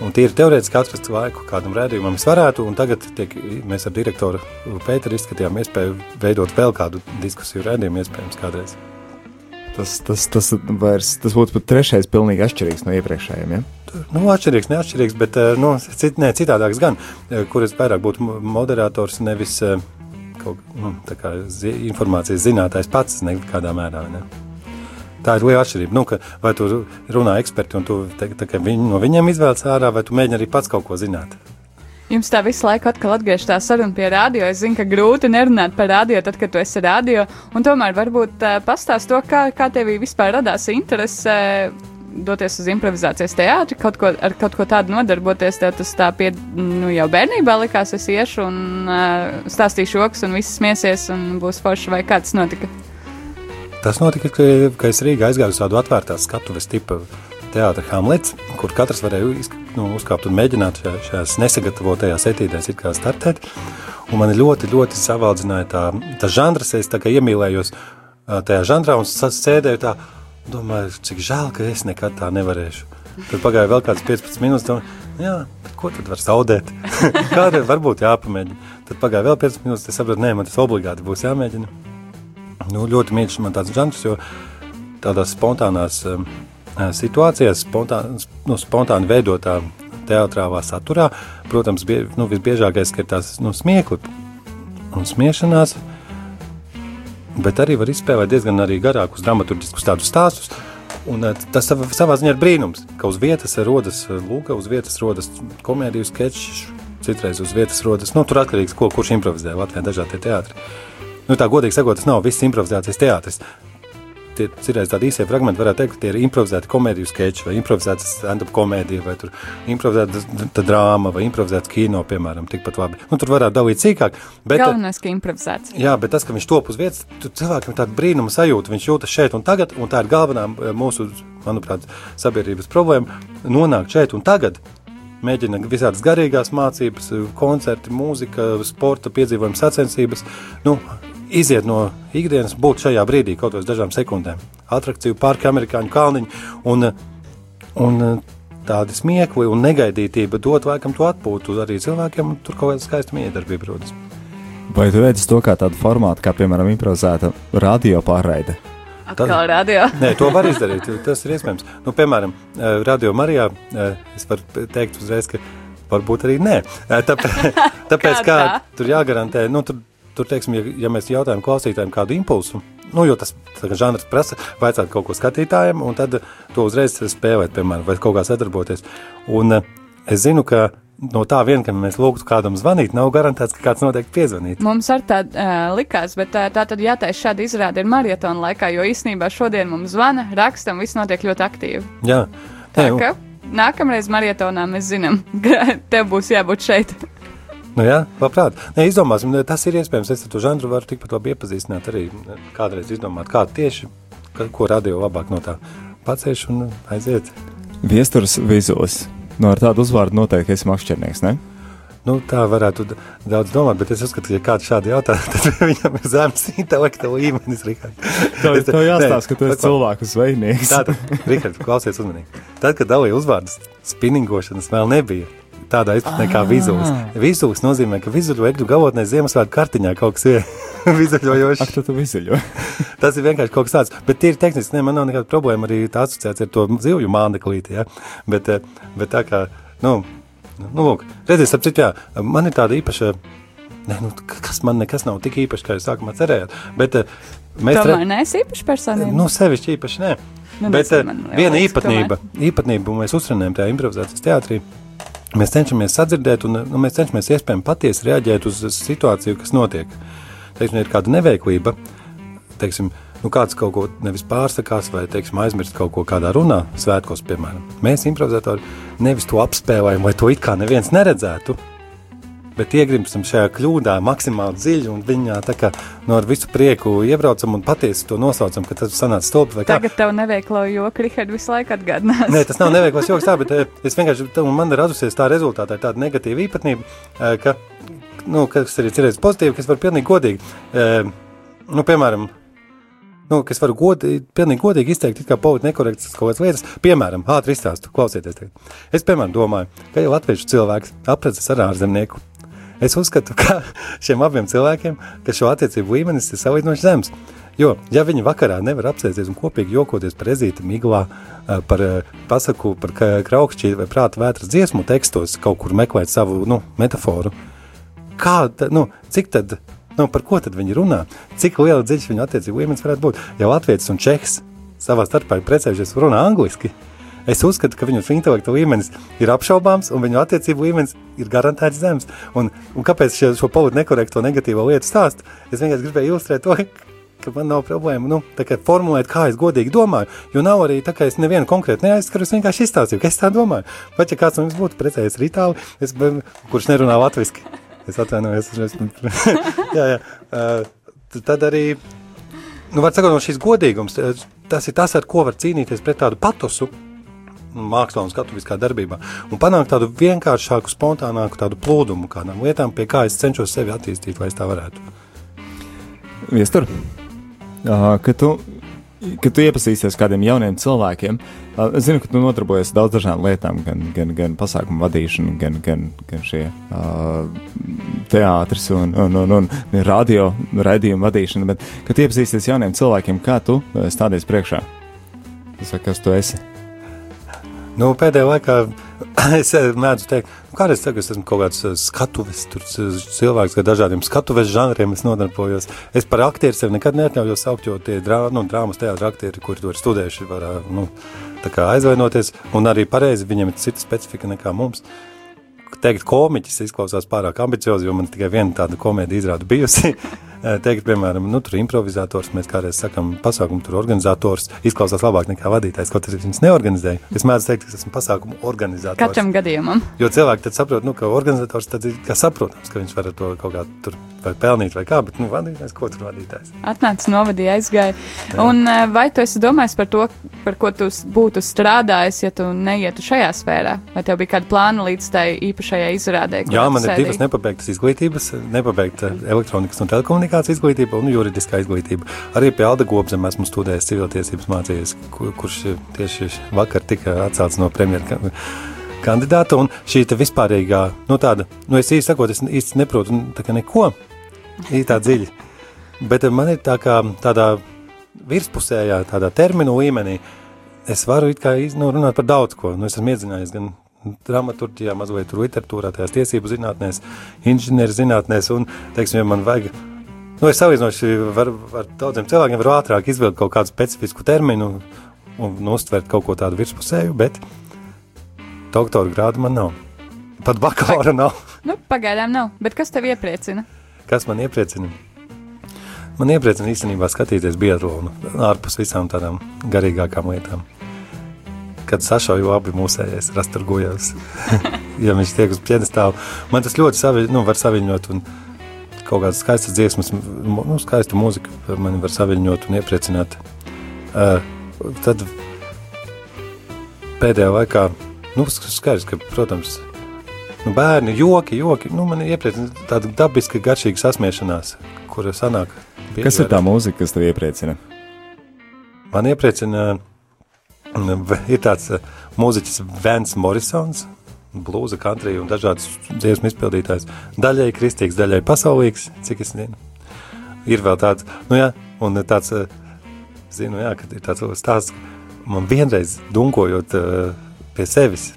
Un tīri teorētiski atrast laiku kādam rādījumam es varētu, un tagad tiek, mēs ar direktoru Pēteru izskatījām iespēju veidot vēl kādu diskusiju rādījumu iespējams kādreiz. Tas, tas, tas, vairs, tas būtu pat trešais pilnīgi atšķirīgs no iepriekšējiem, ja? Nu, atšķirīgs, neatšķirīgs, bet eh, nu, cit, ne, citādāks gan, eh, kur es vairāk būtu moderators, nevis eh, kaut nu, kā zi, informācijas zinātājs pats nekādā mērā. Ne? Tā ir liela atšķirība. Nu, ka, vai tu runā eksperti un tu te, te, viņ, no viņiem izvēlies ārā, vai tu mēģini arī pats kaut ko zināt. Jums tā visu laiku atkal atgriežas tā saruna pie radio. Es zinu, ka grūti nerunāt par radio, tad, kad tu esi radio. Un tomēr varbūt uh, pastāst to, kā, kā tev vispār radās interese. Uh, doties uz improvizācijas teātri, kaut ko, ar kaut ko tādu nodarboties. Tev tas tā pie, nu, jau bērnībā likās, es iešu un uh, stāstīšu joks, un viss smiesies, un būs forši, vai kāds notika. Tas notika, ka, ka es Rīgā aizgāju uz tādu atvērtā skatuves tipu teātra Hamlets, kur katrs varēja nu, uzkāpt un mēģināt šajā, šajās nesagatavotajās etīdēs startēt. Un man ļoti, ļoti savaldzināja tā, tā žanrs, es tā kā iemīlējos tajā žanrā un sēdēju tā, Domāju, cik žēl, ka es nekad tā nevarēšu. Tad pagāja vēl kāds 15 minūtes, domāju, jā, ko tad var zaudēt? Kādreiz varbūt jāpamēģina. Tad pagāja vēl 15 minūtes, es sapratu, nē, man tas obligāti būs jāmēģina. Nu, ļoti mīļš man tāds žanrs, jo tādās spontānās um, situācijās, spontān, nu, spontāni veidotā teātrālā saturā, protams, bie, nu, visbiežākais ir tās nu, smiekli un smiešanās, bet arī var izspēlēt diezgan arī garākus dramaturgiskus tādus stāstus. Un eh, tas savā, ziņā ir brīnums, ka uz vietas rodas eh, lūga, uz vietas rodas komēdiju sketčs, citreiz uz vietas rodas, nu, tur atkarīgs, ko kurš improvizē Latvijā dažādi teātri. Nu, tā godīgi sakot, tas nav viss improvizācijas teātris. Tie ir tādi īsie fragmenti, varētu teikt, ka tie ir improvizēti komēdiju sketči vai improvizēta stand-up komēdija vai improvizēta drāma vai improvizēts kino, piemēram, tikpat labi. Nu, tur varētu dalīt sīkāk. Bet, Galvenais, ka improvizēts. Jā, bet tas, ka viņš top uz vietas, tur cilvēkam ir tāda brīnuma sajūta, viņš jūtas šeit un tagad, un tā ir galvenā mūsu, manuprāt, sabiedrības problēma - nonākt šeit un tagad mēģina visādas garīgās mācības, koncerti, mūzika, sporta piedzīvojuma sacensības. Nu, iziet no ikdienas, būt šajā brīdī kaut kādā dažām sekundēm. Atrakciju parki, amerikāņu kalniņi un, un tādi smiekli un negaidītība dot laikam to atpūtu arī cilvēkiem, un tur kaut kāda skaista miedarbība rodas. Vai tu redzi to kā tādu formātu, kā piemēram improvizēta radio pārraide? Atkal radio. Nē, to var izdarīt. Tas ir iespējams. Nu, piemēram, Radio Marijā es varu teikt uzreiz, ka varbūt arī nē. Tāpēc, tāpēc kā tur jāgarantē, nu, tur tur, teiksim, ja, ja mēs jautājam klausītājiem kādu impulsu, nu, jo tas žanrs prasa, vajadzētu kaut ko skatītājiem, un tad to uzreiz spēlēt, piemēram, vai kaut kā sadarboties. Un eh, es zinu, ka no tā vien, ka mēs lūgtu kādam zvanīt, nav garantēts, ka kāds noteikti piezvanīt. Mums ar tā uh, likās, bet tā, tā tad jātais šāda izrāde ir maratona laikā, jo īsnībā šodien mums zvana, rakstam, viss notiek ļoti aktīvi. Jā. Tā ka nākamreiz maratonā mēs zinām, ka tev būs jābūt šeit. Nu, jā, labprāt. Nē, izdomāsim, tas ir iespējams. Es to žanru varu tikpat labi iepazīstināt arī kādreiz izdomāt, kā tieši, ko radio labāk no tā pacēš un aiziet. Viesturs vizulis. Nu, ar tādu uzvārdu noteikti esi makšķernieks, ne? Nu, tā varētu daudz domāt, bet es uzskatu, ka, ja kāds šādi jautā, tad viņam ir zemes intelekta līmenis. Tev, tev jāstāsta, ka tu esi cilvēku zvejnieks. Tātad, Rihard, klausies uzmanīgi. Tad, kad dalīja uzvārdus, spinningošanas vēl nebija tādā izpratnē kā vizuāls. Vizuāls nozīmē, ka vizuālo egļu galotnē Ziemassvētku kartiņā kaut kas ir vizuļojošs. Ak, tu, vizuļo. Tas ir vienkārši kaut kas tāds, bet tīri tehniski, ne, man nav nekāda problēma arī tā asociācija ar to zivju māneklīti, ja? bet, eh, bet tā kā, nu, nu lūk, redzies, ap citu, jā, man ir tāda īpaša, ne, nu, kas man nekas nav tik īpaši, kā jūs sākumā cerējāt, bet eh, mēs... Tomēr neesi īpaši personība? Nu, sevišķi īpaši, nē. Nu, bet eh, viena īpatnība, īpatnība, un mēs uzrunājam tajā improvizācijas teātrī, Mēs cenšamies sadzirdēt, un nu, mēs cenšamies iespējami patiesi reaģēt uz situāciju, kas notiek. Teiksim, ir kāda neveiklība, teiksim, nu, kāds kaut ko nevis pārsakās, vai teiksim, aizmirst kaut ko kādā runā, svētkos, piemēram. Mēs, improvizatori, nevis to apspēlējam, vai to it kā neviens neredzētu, bet iegrimstam šajā kļūdā maksimāli dziļi un viņā tā kā no ar visu prieku iebraucam un patiesi to nosaucam, ka tas sanāca stulbi vai kā. Tagad tev neveiklo joku, Rihard, visu laiku atgādinās. Nē, tas nav neveiklos joks tā, bet eh, es vienkārši, man ir radusies tā rezultātā tāda negatīva īpatnība, eh, ka, nu, kas arī cerēts pozitīvi, kas var pilnīgi godīgi, eh, nu, piemēram, nu, kas varu godīgi, pilnīgi godīgi izteikt, kā politi nekorektas kaut kādas lietas. Piemēram, ātri izstāstu, klausieties. Tagad. Es, piemēram, domāju, ka jau latviešu cilvēks apredzes ar ārzemnieku Es uzskatu, ka šiem abiem cilvēkiem, ka šo attiecību līmenis ir salīdzinoši zems. Jo, ja viņi vakarā nevar apsēsties un kopīgi jokoties par ezīti miglā, par pasaku, par kraukšķī vai prāta vētras dziesmu tekstos, kaut kur meklēt savu nu, metaforu, kā, nu, cik tad, nu, par ko tad viņi runā, cik liela dziļš viņu attiecību līmenis varētu būt, ja Latvijas un Čehs savā starpā ir precējušies runā angliski, Es uzskatu, ka viņu intelekta līmenis ir apšaubāms un viņu attiecību līmenis ir garantēts zems. Un, un kāpēc šo, šo politiski nekorekto negatīvo lietu stāstu? Es vienkārši gribēju ilustrēt to, ka man nav problēma nu, formulēt, kā es godīgi domāju. Jo nav arī tā, ka es nevienu konkrēti neaizskaru, es vienkārši izstāstīju, ka es tā domāju. Pat ja kāds no jums būtu precējies ar itāli, es, kurš nerunā latviešu, es atvainojos. jā, jā. Uh, tad arī, nu, var sakot, no šīs godīgums, tas ir tas, ar ko var cīnīties pret tādu patosu mākslā un skatuviskā darbībā, un panākt tādu vienkāršāku, spontānāku tādu plūdumu kādām lietām, pie kā es cenšos sevi attīstīt, lai es tā varētu. Viestur, ka tu, kad tu iepazīsies kādiem jauniem cilvēkiem, es zinu, ka tu nodarbojies daudz dažādām lietām, gan, gan, gan pasākumu vadīšanu, gan, gan, gan šie teātris un, un, un, un radio raidījumu vadīšana, bet, kad iepazīsies jauniem cilvēkiem, kā tu stādies priekšā? Tas, kas tu esi? Nu, pēdējā laikā es eh, mēdzu teikt, nu, kādreiz saku, es esmu kaut kāds eh, skatuves cilvēks, ar dažādiem skatuves žanriem es nodarbojos. Es par aktieru sevi nekad neatļaujos saukt, jo tie drā, nu, drāmas teātra aktieri, kuri to ir studējuši, var nu, aizvainoties, un arī pareizi viņiem ir cita specifika nekā mums. Teikt, komiķis izklausās pārāk ambiciozi, jo man tikai viena tāda komēdija izrāda bijusi. Eh, Teikt, piemēram, nu, tur improvizators, mēs kādreiz sakām, pasākumu tur organizators izklausās labāk nekā vadītājs, kaut arī viņas neorganizēja. Es mēdzu teikt, ka esmu pasākumu organizators. Katram gadījumam. Jo cilvēki tad saprot, nu, ka organizators tad ir kā saprotams, ka viņš var ar to kaut kā tur vai pelnīt vai kā, bet, nu, vadītājs, ko tur vadītājs? Atnācis, novadīja, aizgāja. Jā. Un vai tu esi domājis par to, par ko tu būtu strādājis, ja tu neietu šajā sfērā? Vai tev bija kāda plāna līdz tai īpašajai izrādē? Jā, man ir divas nepabeigtas izglītības, nepabeigta elektronikas un telekomunikācijas izglītība un juridiskā izglītība. Arī pie Alda Gobzem esmu studējis civiltiesības mācījies, ku- kurš tieši vakar tika atcelts no premjera kandidāta. Un šī vispārīgā, nu tāda, nu es īsti sakot, es īsti neprotu nu, tā kā neko īsti tā dziļi. Bet man ir tā kā tādā virspusējā, tādā terminu līmenī, es varu it kā iz- nu, runāt par daudz ko. Nu, es esmu iedzinājies gan dramaturgijā, mazliet tur literatūrā, tajās tiesību zinātnēs, inženieru zinātnēs, un, teiksim, ja man vajag, nu, es salīdzinoši varu ar daudziem cilvēkiem varu ātrāk izvilkt kaut kādu specifisku terminu un nu, uztvert kaut ko tādu virspusēju, bet doktora grādu man nav. Pat bakalaura nav. Nu, pagaidām nav. Bet kas tev iepriecina? Kas man iepriecina? Man iepriecina īstenībā skatīties biatlonu ārpus visām tādām garīgākām lietām. Kad sašauju abi mūsējais, rasturgojos, ja viņš tiek uz piedestālu. Man tas ļoti savi, nu, var saviņot un kaut kādas skaistas dziesmas, nu, skaistu mūziku man var saviņot un iepriecināt. Uh, tad pēdējā laikā, nu, skaidrs, ka, protams, nu, bērni, joki, joki, nu, man iepriecina tāda dabiska, garšīga sasmiešanās, kura sanāk. Kas ir tā mūzika, kas tev iepriecina? Man iepriecina, mm, ir tāds uh, mūziķis Vents Morrisons, blūza, country un dažādas dziesmu izpildītājs. Daļai kristīgs, daļai pasaulīgs, cik es zinu. Ir vēl tāds, nu jā, un tāds, uh, zinu, jā, kad ir tāds stāsts, man vienreiz dunkojot uh, pie sevis,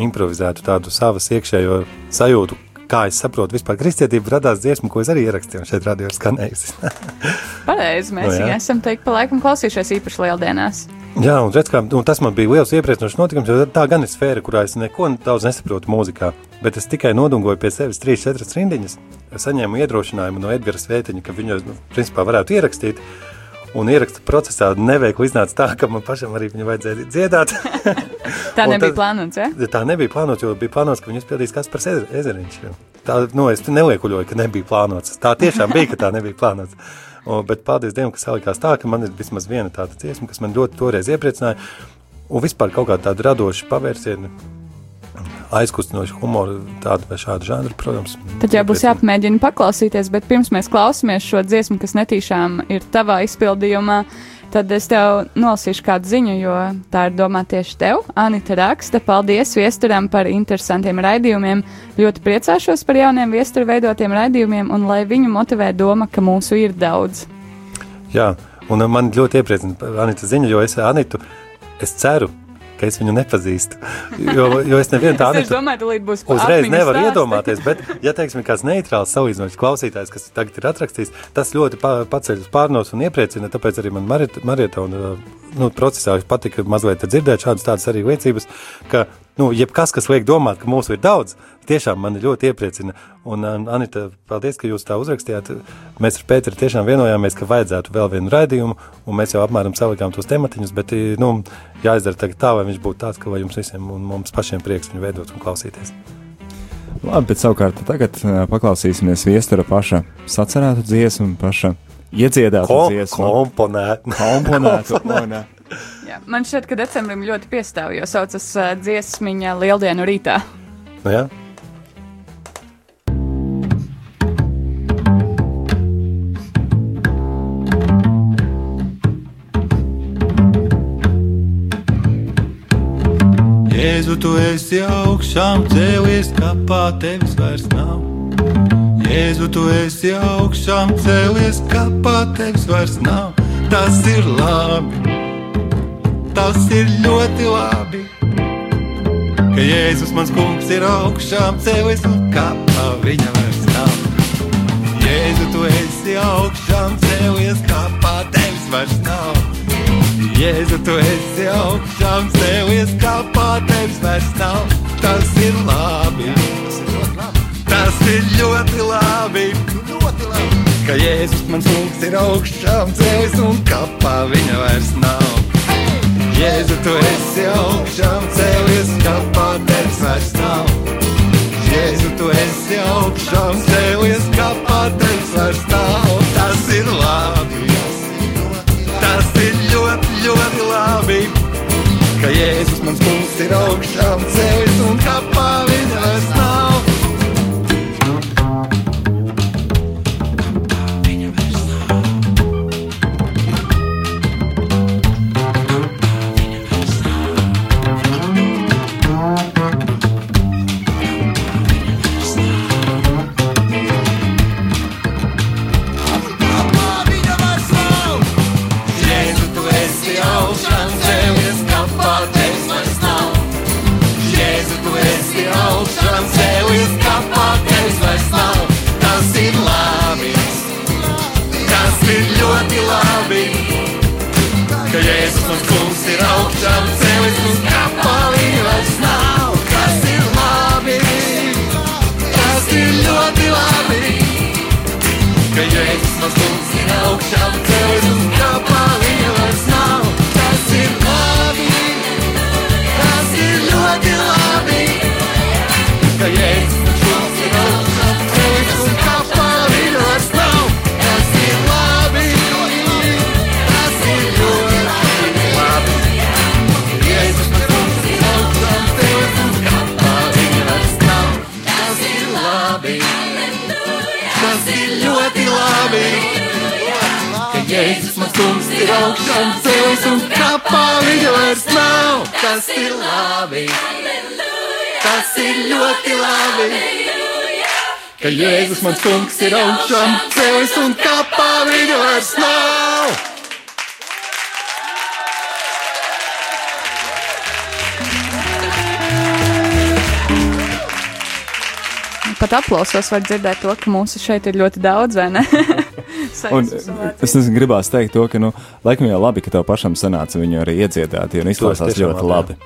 improvizētu tādu savas iekšējo sajūtu, kā es saprotu, vispār kristietība radās dziesmu, ko es arī ierakstīju, šeit radio skanējusi. Pareizi, mēs Nu, no, esam teikt pa laikam klausījušies īpaši lieldienās. Jā, un, redz, kā, un tas man bija liels iepriecinošs notikums, jo tā gan ir sfēra, kurā es neko daudz nesaprotu mūzikā. Bet es tikai nodungoju pie sevis trīs, četras rindiņas, saņēmu iedrošinājumu no Edgara Svētiņa, ka viņu nu, principā varētu ierakstīt. Un ieraksta procesā neveikli iznāca tā, ka man pašam arī viņu vajadzēja dziedāt. Tā Un nebija tas- plānots, ja? Tā nebija plānota, jo bija plānots, ka viņu izpildīs Kaspars Ezer- Ezeriņš. Tā, nu, es neliekuļoju, ka nebija plānots. Tā tiešām bija, ka tā nebija plānots. O, bet paldies Dievam, ka salikās tā, ka man ir vismaz viena tāda dziesma, kas man ļoti toreiz iepriecināja. Un vispār kaut kāda tāda radoša pavērsiena, aizkustinoša humora, tāda vai šāda žanra, protams. Tad jau būs jāpamēģina paklausīties, bet pirms mēs klausāmies šo dziesmu, kas netīšām ir tavā izpildījumā, tad es tev nolasīšu kādu ziņu, jo tā ir domāta tieši tev. Anita raksta, paldies viesturam par interesantiem raidījumiem. Ļoti priecāšos par jauniem viesturu veidotiem raidījumiem un lai viņu motivē doma, ka mūsu ir daudz. Jā, un man ļoti iepriecina Anita ziņa, jo es Anitu, es ceru, ka es viņu nepazīstu. Jo, jo es nevienu tādu Es domāju, tūlīt būs Uzreiz atmiņas nevar stāsti. iedomāties, bet, ja teiksim, kāds neitrāls salīdzinošs klausītājs, kas tagad ir atrakstījis, tas ļoti pa, paceļ uz pārnos un iepriecina. Tāpēc arī man Marieta un nu, procesā patika mazliet dzirdēt šādas tādas arī liecības, ka nu, jebkas, kas liek domāt, ka mūsu ir daudz, tiešām mani ļoti iepriecina. Un, um, Anita, paldies, ka jūs tā uzrakstījāt. Mēs ar Pēteru tiešām vienojāmies, ka vajadzētu vēl vienu raidījumu, un mēs jau apmēram salikām tos tematiņus, bet nu, jāizdara tagad tā, lai viņš būtu tāds, ka lai jums visiem un mums pašiem prieks viņu veidot un klausīties. Labi, bet savukārt tagad uh, paklausīsimies viestura paša sacerētu dziesmu, paša iedziedātu Ko- dziesmu. komponētu. Komponētu. uh, Jā, man šķiet, ka decembrim ļoti piestāv, jo saucas uh, dziesmiņa Lieldienu rītā. Nu, jā. Jēzu, tu esi augšām cēlies, kapā tevis vairs nav. Jēzu, tu esi augšām cēlies, kapā tevis vairs nav. Tas ir labi, tas ir ļoti labi. Ka Jēzus mans kungs ir augšām cēlies un kapā viņa vairs nav. Jēzu, tu esi augšām cēlies, kapā tevis vairs nav. Jēzu, tu esi augšām cēlies, kapā tevis vairs nav. Tas ir labi. Tas ir ļoti labi. Ļoti labi. Ka Jēzus mans kungs ir augšām cēlis un kapā viņa vairs nav. Jēzu, tu esi augšām cēlies, kapā tevis vairs nav. Jēzu, tu esi augšām cēlies, kapā tevis vairs nav. Tas ir labi, tas ir ļoti, ļoti labi. Ka Jēzus mans kungs ir augšām cēlies un kapā viņa Ka Jēzus mans kungs ir augšām augšām cēlis un kapā viņa vairs nav. Tas ir labi, tas ir ļoti labi, ka Jēzus mans kungs ir augšām cēlis un kapā viņa vairs nav. Pat aplausos var dzirdēt to, ka mūsu šeit ir ļoti daudz, vai ne? Un es nezinu, gribās teikt to, ka, nu, laikam jau labi, ka tev pašam sanāca viņu arī iedziedāt, jo nu, izklausās ļoti labi.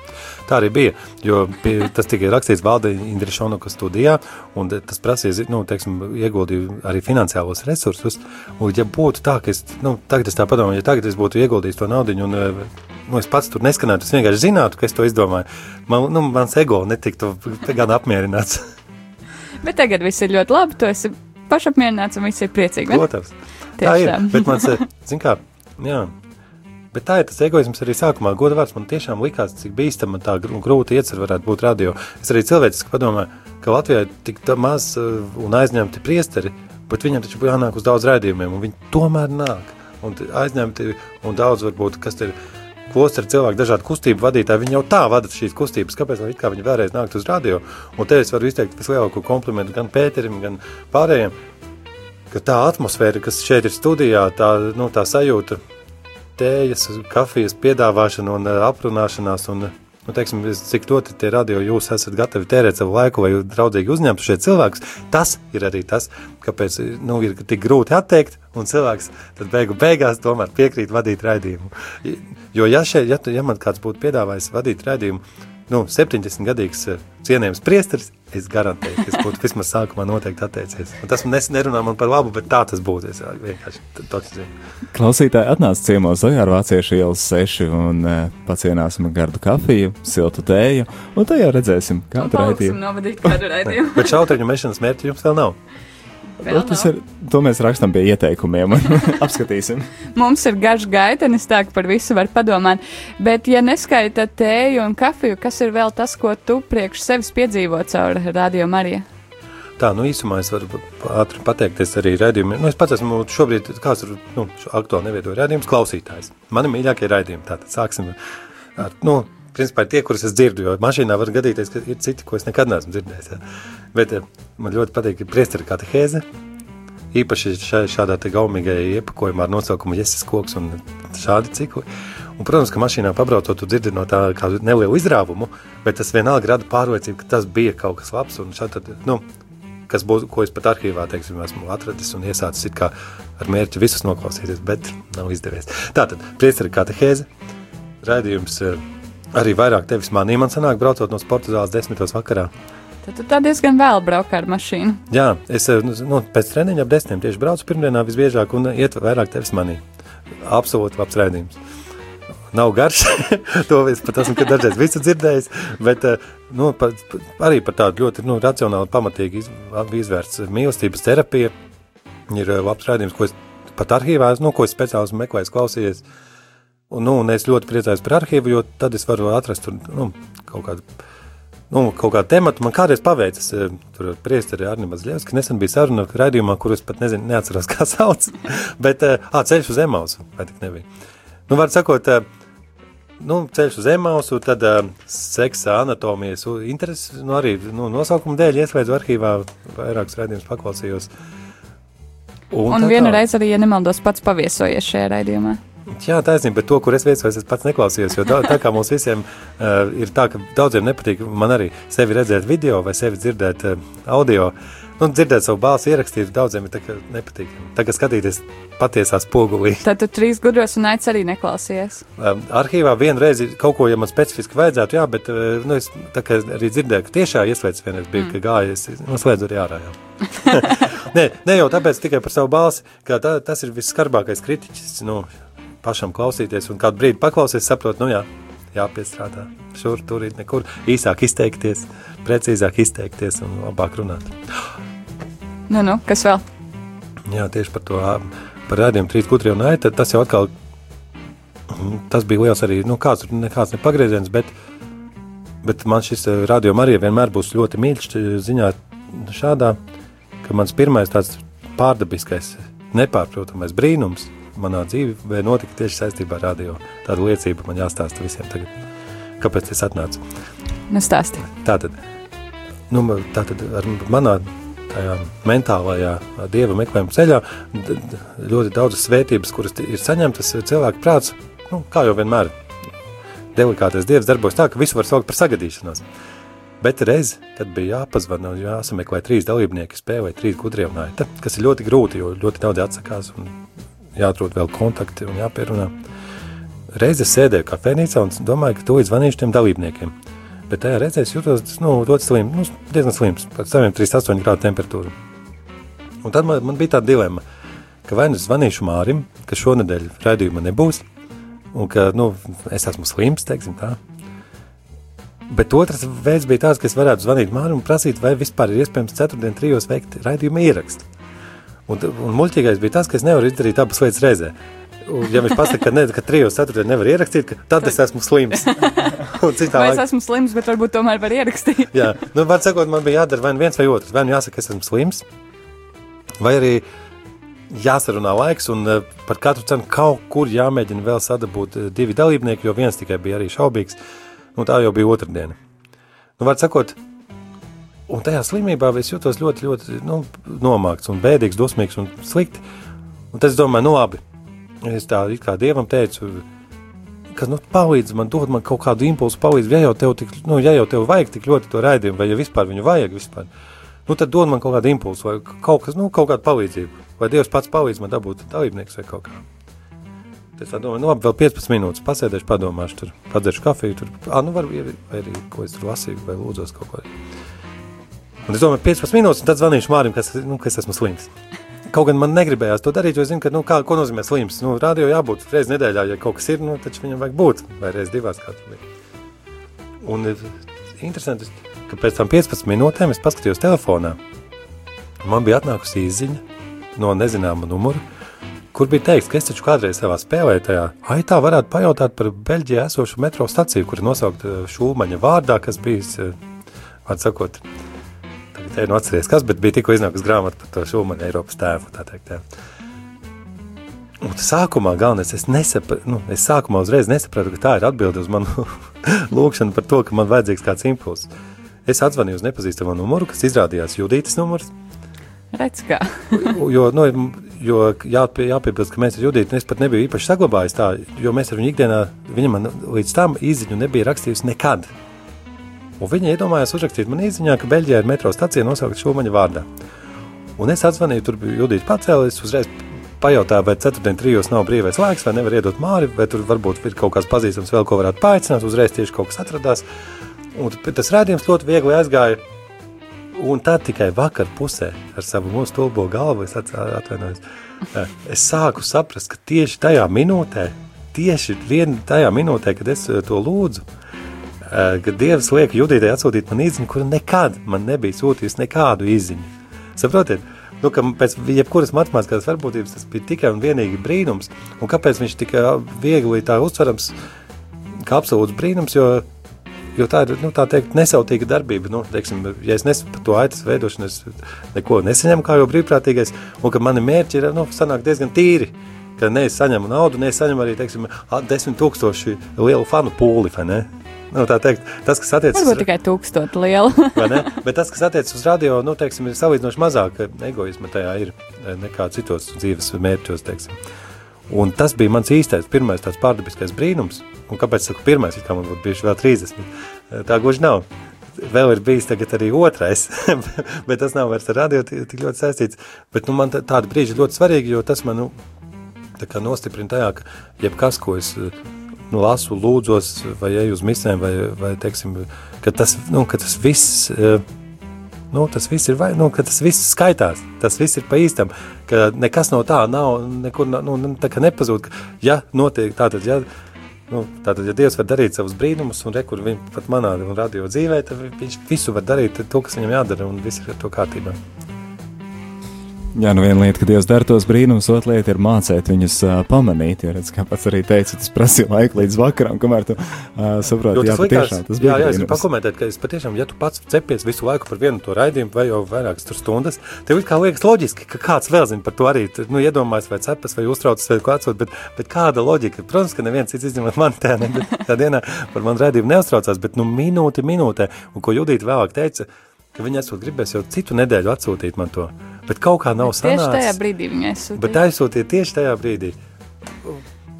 Tā arī bija, jo pie, tas tika rakstīts Valde Indrišonuka studijā, un tas prasīja, nu, teiksim, ieguldīju arī finansiālos resursus, un ja būtu tā, ka es, nu, tagad es tā padomāju, ja tagad es būtu ieguldījis to naudiņu, un, eh, nu, es pats tur neskanētu, es vienkārši zinātu, ka es to izdomāju, man, nu, mans ego netiktu gan apmierināts. Bet tagad viss ir ļoti labi, tu esi pašapmierināts un viss ir priecīgi. vai ne? Tā ir. Bet man, zin kā, jā. Bet tā ir tas egoisms arī sākumā. Goda vārds man tiešām likās, cik bīstama tā gr- un grūta iecer varētu būt radio. Es arī cilvēciski padomāju, ka Latvijā ir tik maz uh, un aizņemti priesteri, bet viņam taču jānāk uz daudz raidījumiem, un viņi tomēr nāk. Un aizņemti un daudz varbūt, kas ir klosteri cilvēki, dažādi kustību vadītāji, viņi jau tā vada šīs kustības. Kāpēc lai kā viņi vēlreiz nākt uz radio? Un te es varu izteikt vislielāko komplimentu gan Pēterim, gan pārējiem, ka tā atmosfēra, kas šeit ir studijā, tā, nu, tā sajūta, tējas, kafijas piedāvāšana un uh, aprunāšanās. Un, nu, teiksim, cik ļoti tie radio jūs esat gatavi tērēt savu laiku, lai draudzīgi uzņemtu šie cilvēkus, tas ir arī tas, kāpēc nu, ir tik grūti atteikt, un cilvēks tad beigu beigās tomēr piekrīt vadīt raidījumu. Jo, ja, šeit, ja, ja man kāds būtu piedāvājis vadīt raidījumu, nu, 70 gadīgs eh, cienījams priesteris, es garantēju, ka es būtu vismaz sākumā noteikti atteicies. Un tas nes, nerunā man par labu, bet tā tas būtu. Es vienkārši t- toks zinu. Klausītāji atnāca ciemos ar Vāciešu ielas seši un uh, pacienāsim gardu kafiju, siltu tēju, un tajā redzēsim, kādu raidījumu. Bet šauteņu mešanas mērķi jums vēl nav. Vēl Tas ir, to mēs rakstam pie ieteikumiem un apskatīsim. Mums ir garš gaitenis, tā ka par visu var padomāt. Bet, ja neskaita tēju un kafiju, kas ir vēl tas, ko tu priekš sevis piedzīvo caur Radio Mariju? Tā, nu īsumā es varu ātri pateikties arī raidījumiem. Nu, es pats esmu šobrīd, kāds ir nu, aktuāli nevietoju raidījums, klausītājs. Mani mīļākie raidījumi, tātad sāksim ar, nu, principā ir tie, kurus es dzirdu, jo mašīnā var gadīties, ka ir citi, ko es nekad neesmu dzirdējis. Ja. Bet eh, man ļoti patīk priesteri katehēze, īpaši šai, šādā gaumīgajā iepakojumā ar nosaukumu Jēzus koks un šādi cikli. Un, protams, ka mašīnā pabraucot, tu dzirdi no tā kādu nelielu izrāvumu, bet tas vienalga rada pārliecību, ka tas bija kaut kas labs. Un šādi, nu, kas būs, ko es pat arhīvā teiksim, esmu atradis un iesācis ar mērķi visus noklausīties, bet nav izdevies. Tātad, priecari katehēze, rādījums eh, arī vairāk tevis manī man sanāk, braucot no sporta zāles desmitos vakarā. Tad tu tā diezgan vēl brauc ar mašīnu. Jā, es eh, nu, pēc treniņa ap desmitiem tieši braucu pirmdienā visbiežāk un iet vairāk tevis manī. Absolūti labs redzējums. Nav garš, to es pat esmu dažreiz visu dzirdējis, bet eh, nu, pa, arī par tādu ļoti nu, racionāli, pamatīgi iz, izvērts mīlestības terapija ir eh, labs redzējums, ko es pat arhīvā, nu, ko es speciāli esmu meklējis, klausījies. Un, nu, un es ļoti priecājos par arhīvu, jo tad es varu atrast tur, nu, kaut kādu nu, kaut kādu tematu. Man kādreiz paveicis, eh, tur priesteri Arni Mazļevski, nesen bija saruna raidījumā, kurus pat nezinu, neatceros, kā sauc, bet, ā, ceļš uz Emausu, vai tik nebija. Nu, var sakot, nu, ceļš uz Emausu, tad seksa anatomijas intereses, nu, arī nu, nosaukuma dēļ ieslēdzu arhīvā, vairākus raidījumus paklausījos. Un, un vienu reizi arī, ja nemaldos, pats paviesojies šajā raidījumā. Jā, taisnība, bet to, kur es viesojos, es pats neklausījos. Jo tā, tā kā mums visiem uh, ir tā, ka daudziem nepatīk man arī sevi redzēt video vai sevi dzirdēt uh, audio. Nu, dzirdēt savu balsi, ierakstīt, daudziem ir nepatīk. Tagad skatīties patiesā spogulī. Tad tu trīs gudros un aicis arī neklausies. Um, arhīvā vienu reizi kaut ko, ja man specifiski vajadzētu, jā, bet uh, nu, es arī dzirdēju, ka tiešā ieslēdz vienreiz bija, mm. ka gājies, nu, slēdz arī ārā. nē, ne jau tāpēc tikai par savu balsi, ka tā, tas ir visskarbākais kritiķis, nu, pašam klausīties un kādu brīdi paklausies, saprot, nu jā, jāpiestrādā. Šur, tur ir nekur īsāk izteikties, precīzāk izteikties un labāk runāt. Nu, nu, kas vēl? Jā, tieši par to, par rādījumu trīs gudri un aita, tas jau atkal, tas bija liels arī, nu, kāds, nekāds nepagrieziens, bet, bet man šis rādījuma arī vienmēr būs ļoti mīļš ziņā šādā, ka mans pirmais tāds pārdabiskais, nepārprotamais brīnums manā dzīvē notika tieši saistībā ar radio. Tāda liecība man jāstāsta visiem tagad. Kāpēc tas atnāca? Nu, stāsti. Tātad, nu, tātad ar manā tajā mentālajā dieva meklējuma ceļā ļoti daudzas svētības, kuras ir saņemtas cilvēku prāts, nu, kā jau vienmēr. Delikātais dievs darbojas tā, ka visu var saukt par sagadīšanos. Bet reiz, kad bija jāpazvana un jāsameklē trīs dalībnieki spēlē trīs gudrie un aita, kas ir ļoti grūti, jo ļoti daudz atsakās un jāatrod vēl kontakti un jāpierunā. Reiz es sēdēju kafejnīcā un domāju, ka to izvanīšu tiem dalībniekiem – Bet tajā reizē es jutos nu, slims, nu, diezgan slims, pēc saviem 38 grādu temperatūru. Un tad man, man bija tā dilemma, ka vai nu zvanīšu Mārim, ka šonadēļ raidījuma nebūs, un ka nu, es esmu slims, teiksim tā. Bet otrs veids bija tāds, ka es varētu zvanīt Mārim un prasīt, vai vispār ir iespējams ceturtdien trijos veikt raidījuma ierakstu. Un, un muļķīgais bija tas, ka es nevaru izdarīt abas lietas reizē. Un, ja viņš pasaka, ka, ne, ka trijos ceturtdien nevar ierakstīt, tad es esmu slims. Vai es esmu slims, bet varbūt tomēr var ierakstīt. jā, nu, var sakot, man bija jādara vai nu viens vai otrs. Vai nu jāsaka, es esmu slims, vai arī jāsarunā laiks, un uh, par katru cenu kaut kur jāmēģina vēl sadabūt uh, divi dalībnieki, jo viens tikai bija arī šaubīgs, un tā jau bija otrdiena. Nu, var sakot, un tajā slimībā es jūtos ļoti, ļoti nu, nomākts un bēdīgs, dosmīgs un slikti. Un tad es domāju, nu labi, Es tā kā dievam teicu, ka nu, palīdz man, dod man kaut kādu impulsu, palīdz, ja jau tev, tik, nu, ja jau tev vajag tik ļoti to raidījumu, vai ja vispār viņu vajag vispār, nu, tad dod man kaut kādu impulsu, vai kaut kas, nu, kaut kādu palīdzību, vai Dievs pats palīdz man dabūt dalībnieks vai kaut kā. Es domāju, nu, labi, vēl 15 minūtes pasēdēšu, padomāšu, tur padzeršu kafiju, tur, ah, nu, var, vai arī, ko es tur lasīju, vai lūdzos kaut ko. Un es domāju, 15 minūtes, un tad zvanīšu Mārim, kas, nu, ka es esmu slims. Kaut gan man negribējās to darīt, jo es zinu, ka, nu, kā, ko nozīmē slims. Nu, radio jābūt reizē nedēļā, ja kaut kas ir, nu, taču viņam vajag būt, vai reizē divās tur bija. Un ir interesanti, ka pēc tam 15 minūtēm es paskatījos telefonā. Man bija atnākusi īziņa no nezināma numura, kur bija teikts, ka es taču kādreiz savā spēlētajā aitā varētu pajautāt par Beļģijā esošu metro staciju, kur ir nosaukta Šulmaņa vārdā, kas bijis, vārds sakot, te nu atceries, kas, bija tikko iznākusi grāmata par to Šulmanu Eiropas tēvu, tā teikt, jā. Un sākumā galvenais, es nesapratu, nu, es sākumā uzreiz nesapratu, ka tā ir atbilde uz manu lūkšanu par to, ka man vajadzīgs kāds impulss. Es atzvanīju uz nepazīstamo numuru, kas izrādījās Judītas numurs. Redz kā. jo, nu, jo jāpie, jāpiebilst, ka mēs ar Judītu, nu, es pat nebiju īpaši saglabājis tā, jo mēs ar viņu ikdienā, viņa man līdz tam izziņu nebija rakstījusi nekad. Un viņa iedomājās uzrakstīt man īsiņā, ka Beļģijā ir metro stacija nosaukta Šumaņa vārdā. Un es atzvanīju, tur bija Judita pacēlis, uzreiz pajautāju, vai ceturtdien trijos nav brīvais laiks, vai nevar iedot māri, vai tur varbūt ir kaut kāds pazīstams vēl, ko varētu paaicināt, uzreiz tieši kaut kas atradās. Un tas rādījums ļoti viegli aizgāja. Un tad tikai vakar pusē ar savu mūsu stulbo galvu es atvainojos. Es sāku saprast, ka tieši tajā minūtē, tieši vien tajā minūtē, kad es to lūdzu, kad Dievs liek Judītai atsūtīt man īziņu, kura nekad man nebija sūtījusi nekādu īziņu. Saprotiet, nu, ka pēc jebkuras matemātiskās varbūtības tas bija tikai un vienīgi brīnums, un kāpēc viņš tik viegli tā uztverams kā absolūts brīnums, jo Jo tā ir nu, tā teikt, nesautīga darbība. Nu, teiksim, ja es nesaku par to aitas veidošanu, es neko nesaņemu kā jau brīvprātīgais, un ka mani mērķi ir nu, diezgan tīri. Ka ne es saņemu naudu, ne es saņemu arī teiksim, desmit tūkstoši lielu fanu pūli. Nu, tā teikt, tas, kas attiecas uz tikai tūkstošu lielu. Bet tas, kas attiecas uz radio, nu, teiksim, ir salīdzinoši mazāk egoisma tajā ir nekā citos dzīves mērķos. Teiksim. Un tas bija mans īstais, pirmais tāds pārdabiskais brīnums. Un kāpēc saku pirmais, kā man būtu bijuši vēl 30? Tā gluži nav. Vēl ir bijis tagad arī otrais, bet tas nav vairs ar radio tik ļoti saistīts. Bet nu, man tāda brīža ļoti svarīga, jo tas man nu, nostiprina tajā, ka jebkas, ko es nu, lasu, lūdzos, vai eju uz misēm, vai, vai teiksim, ka tas, nu, ka tas viss. Nu, tas viss ir, vai, nu, tas viss skaitās, tas viss ir pa īstam, ka nekas no tā nav, nekur, nu, tā kā nepazūd, ka, ja notiek tātad, ja, Nu, tātad, ja Dievs var darīt savus brīnumus, un rekur viņa pat manā un radio dzīvē, tad viņš visu var darīt, to, kas viņam jādara, un viss ir ar to kārtībā. Jā, nu viena lieta, ka Dievs dara tos brīnumus, otra lieta ir mācīt viņus uh, pamanīt. Jo, redz, kā pats arī teica, tas prasīja laiku līdz vakaram, kamēr tu uh, saproti, jā, patiešām tas bija. Jā, jā, es gribu pakomentēt, ka es patiešām, ja tu pats cepies visu laiku par vienu to raidījumu vai jau vairākas tur stundas, tev kā liekas loģiski, ka kāds vēl zina par to arī, nu, iedomājas vai cepas vai uztraucas vai ko atsūt, bet, bet kāda loģika? Protams, ka neviens cits izņemot man tā, ne, tā dienā par manu raidījumu neuztraucās, bet nu minūti minūtē, un ko Judīta vēlāk teica, ka viņa esot gribēs jau citu nedēļu atsūtīt man to. Bet kaut kā nav sanācis. Tieši tajā brīdī viņa aizsūtīja. Bet aizsūtīja tieši tajā brīdī.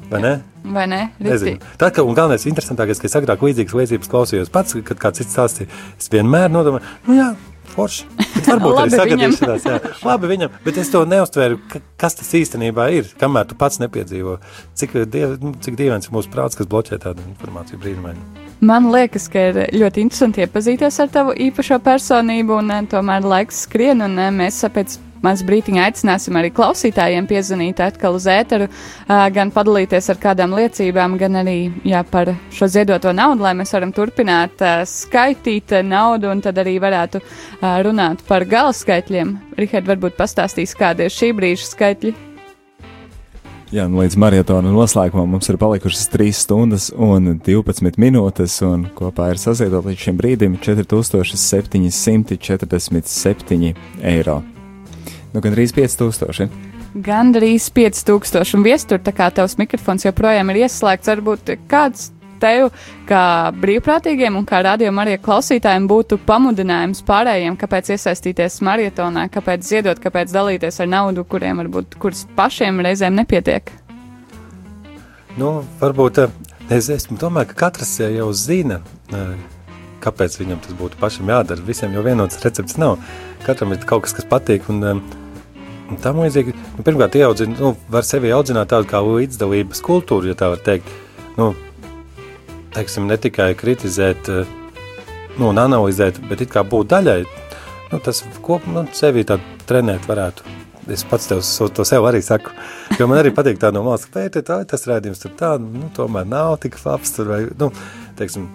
Vai ne? Vai ne? Nezinu. Tā kā, galvenais, interesantākais, ka es agrāk līdzīgas liecības klausījos pats, kad kāds cits stāstīja, es vienmēr nodomāju, nu jā, forši. Varbūt arī sagadīšanās, jā. Labi viņam, bet es to neuztvēru, ka, kas tas īstenībā ir, kamēr tu pats nepiedzīvo. Cik, diev, nu, cik dīvains ir mūsu prāts, kas bloķē tādu informāciju brīnumainu. Man liekas, ka ir ļoti interesanti iepazīties ar tavu īpašo personību, un eh, tomēr laiks skrien, un eh, mēs pēc maz brītiņa aicināsim arī klausītājiem piezvanīt atkal uz ēteru, uh, gan padalīties ar kādām liecībām, gan arī jā, par šo ziedoto naudu, lai mēs varam turpināt skaitīt naudu un tad arī varētu runāt par galaskaitļiem. Rihard, varbūt pastāstīs, kādi ir šī brīža skaitļi. Jā, nu līdz maratona noslēgumam mums ir palikušas 3 stundas un 12 minūtes, un kopā ir saziedot līdz šim brīdim 4747 eiro. Nu, gan arī 5000. Gan arī 5000, un viestur, tā kā tavs mikrofons joprojām ir ieslēgts, varbūt kāds tev, kā brīvprātīgiem un kā radījuma arī klausītājiem, būtu pamudinājums pārējiem, kāpēc iesaistīties maratonā, kāpēc ziedot, kāpēc dalīties ar naudu, kuriem varbūt kuras pašiem reizēm nepietiek? Nu, varbūt es esmu domāju, ka katrs jau zina, kāpēc viņam tas būtu pašam jādara. Visiem jau vienots recepts nav. Katram ir kaut kas, kas patīk. Un, un tam līdzīgi, nu, pirmkārt, ieaudzina, nu, var sevi audzināt tādu kā līdzdalības kultūru, ja tā var teikt. Nu, teiksim, ne tikai kritizēt eh, nu, un analizēt, bet kā būt daļai, nu, tas kopumā nu, sevi trenēt varētu. Es pats tev to sev arī saku, jo man arī patīk tā no malas, ka pētē, tā, tas rādījums tur tā, nu, tomēr nav tik labs tur, vai, nu, teiksim,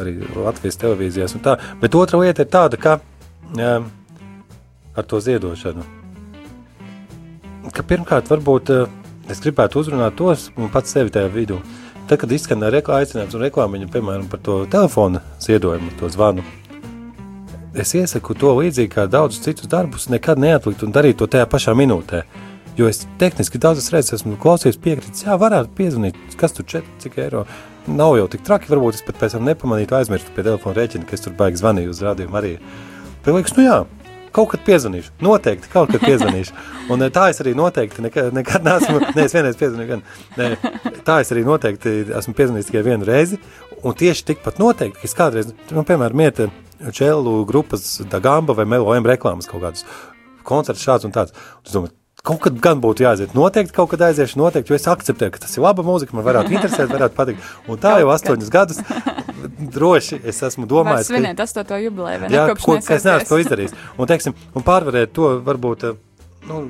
arī Latvijas televīzijās un tā. Bet otra lieta ir tāda, ka jā, ar to ziedošanu, ka pirmkārt varbūt eh, es gribētu uzrunāt tos un pats sevi tajā vidū, uh, Tad, kad reklāmas aicinājums un reklāmiņa, piemēram, par to telefona ziedojumu, to zvanu, es iesaku to līdzīgi kā daudzus citus darbus, nekad neatlikt un darīt to tajā pašā minūtē. Jo es tehniski daudzas reizes esmu klausījies, piekritis, jā, varētu piezvanīt, kas tur četri, cik eiro. Nav jau tik traki, varbūt es pat pēc tam nepamanītu, aizmirstu pie telefona rēķina, ka es tur baigi zvanīju uz rādījumu arī. Bet liekas, nu jā, kaut kad piezvanīšu. Noteikti kaut kad piezvanīšu. Un eh, tā es arī noteikti nekad, nekad neesmu. Nē, es vienreiz piezvanīju. Gan, ne, tā es arī noteikti esmu piezvanījis tikai vienu reizi. Un tieši tikpat noteikti, ka es kādreiz, nu, piemēram, iet Čelu grupas Dagamba vai Melo M reklāmas kaut kādus koncertus šāds un tāds. Un es domāju, Kaut kad gan būtu jāaiziet. Noteikti kaut kad aiziešu, noteikti, jo es akceptēju, ka tas ir laba mūzika, man varētu interesēt, varētu patikt. Un tā jau astoņus gadus droši es esmu domājis. Svinēt astoto jubileju, vai ne? Jā, Kopš ko, ka es neesmu to izdarījis. Un, teiksim, un pārvarēt to varbūt, eh, nu,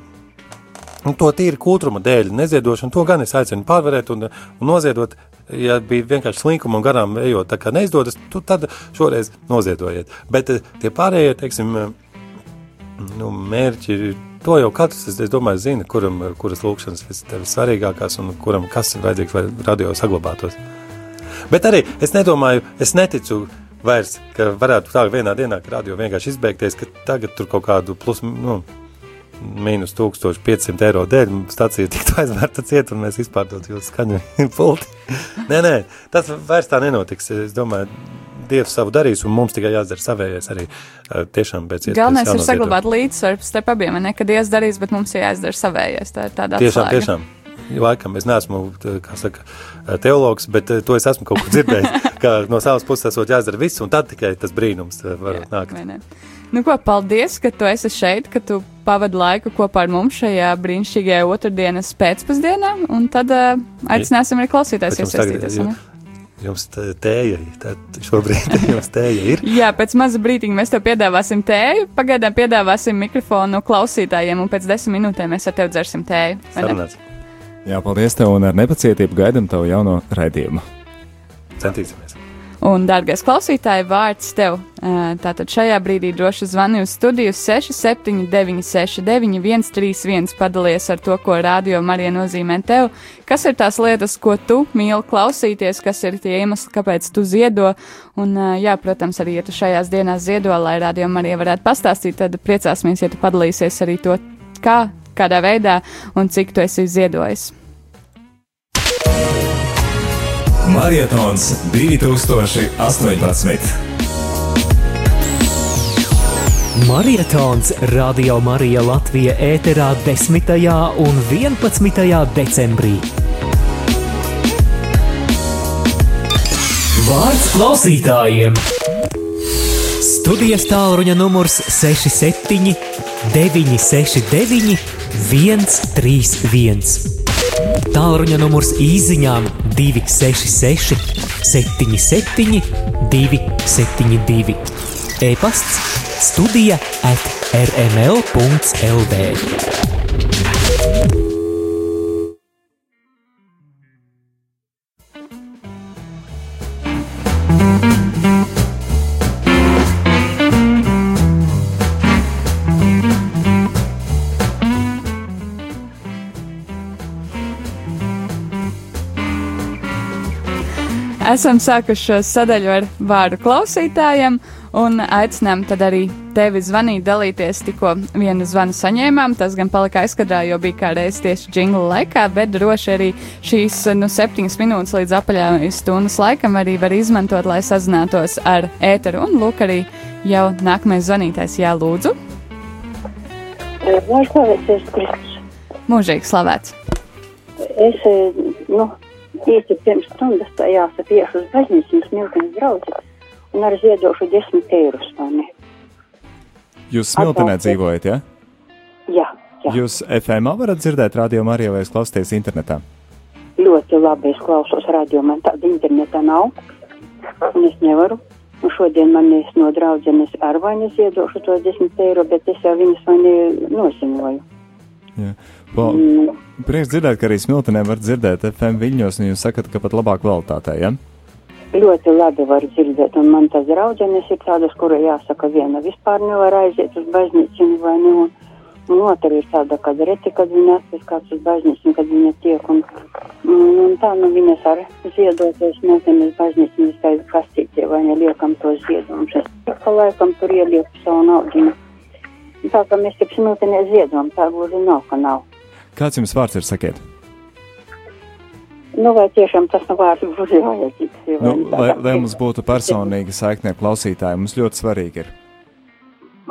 nu, to tīri kultūruma dēļ, neziedošanu, to gan es aicinu pārvarēt un, un noziedot. Ja bija vienkārši slinkuma un garām ejot, tā kā neizdodas, tu tad šoreiz noziedojiet. Bet eh, tie pārējie, teiksim, eh, nu, mērķi, to jau katrs, es, es domāju, zina, kuram, kuras lūkšanas tev svarīgākās un kuram kas ir vajadzīgs, lai radio saglabātos. Bet arī es nedomāju, es neticu vairs, ka varētu tā vienā dienā, ka radio vienkārši izbeigties, ka tagad tur kaut kādu plus, nu, mīnus 1500 eiro dēļ stācija tiktu aizvērta ciet un mēs izpārdot jūsu skaņu pulti. nē, nē, tas vairs tā nenotiks. Es domāju, Dievs savu darīs, un mums tikai jāizdara savējais arī tiešām pēc iespējas. Galvenais ir saglabāt līdzsvaru starp abiem, ne kad Dievs darīs, bet mums ir jāizdara savējais. Tā ir tāda Tiešām, atslēga. tiešām. Laikam es neesmu saka, teologs, bet to es esmu kaut kur dzirdējis. ka no savas puses esot jāizdara viss, un tad tikai tas brīnums var nākt. vai ne? Nu, ko, paldies, ka tu esi šeit, ka tu pavadi laiku kopā ar mums šajā brīnišķīgajā otrdienas pēcpusdienā, un tad uh, aicināsim arī tagad- iesaistīties. ne? Jums tēja ir, tad šobrīd jums tēja ir. Jā, pēc maza brīdiņa mēs tev piedāvāsim tēju, pagaidām piedāvāsim mikrofonu klausītājiem, un pēc desmit minūtēm mēs ar tevi dzersim tēju. Jā, paldies tev un ar nepacietību gaidam tavu jauno raidījumu. Centīsimies. Un, dārgais klausītāji, vārds tev. Tātad šajā brīdī droši zvani uz studiju 679, 691, 131, padalies ar to, ko radio Marija nozīmē tev. Kas ir tās lietas, ko tu mīli klausīties, kas ir tie iemesli, kāpēc tu ziedo. Un, jā, protams, arī, ja tu šajās dienās ziedo, lai radio Marija varētu pastāstīt, tad priecāsimies, ja tu padalīsies arī to, kā, kādā veidā un cik tu esi ziedojis. Marietons 2018. Marietons Radio Marija Latvija ēterā 10. un 11. decembrī. Vārds klausītājiem! Studijas tālruņa numurs 67 969 131. Tālruņa numurs īsiņām 266 77 272. E-pasts studija at rml.lv. Esam sākuši šo sadaļu ar vārdu klausītājiem un aicinām tad arī tevi zvanīt, dalīties. Tikko vienu zvanu saņēmām, tas gan palika aizkadrā, jo bija kā reiz tieši jingla laikā, bet droši arī šīs nu, septiņas minūtes līdz apaļā stundas laikam arī var izmantot, lai sazinātos ar ēteru. Un lūk, arī jau nākamais zvanītājs Jēzus Kristus. Mūžīgi slavēts! Es, eh, nu, īsi pirms stundas tā jāsaka, iešu uz baznīcu, jums miltens draugi, un ar ziedošu desmit eirus, vai ne? Jūs smiltenē Atbalstu. dzīvojat, ja? Jā, jā. Jūs FM varat dzirdēt radio Mariju vai jūs klausāties internetā? Ļoti labi es klausos radio, man tāda interneta nav, un es nevaru. Un šodien man es no draudzenes ar vai neziedošu to desmit eiro, bet es jau viņas vai ne noziņoju. Jā. Pa, Mm. prieks dzirdēt, ka arī smiltenē var dzirdēt FM viļņos, un jūs sakat, ka pat labāk kvalitātē, ja? Ļoti labi var dzirdēt, un man tas draudzenes ir tādas, kura jāsaka, viena vispār nevar aiziet uz baznīcu vai ne, un, un otra ir tāda, kad reti, kad viņa atves kāds uz baznīcu, kad viņa tiek, un, un, un tā, nu, viņas ar ziedoties mūtenes baznīcu, mēs tā kastītie vai ne liekam to ziedumus, es tik pa laikam tur ielieku savu naudiņu. Tā kā mēs tik smiltenē ziedojam, tā gluži nav, ka nav. Kāds jums vārds ir, sakiet? Nu, vai tiešām tas nav vārds vai Nu, lai, lai mums būtu personīga saikne ar klausītājiem, mums ļoti svarīgi ir.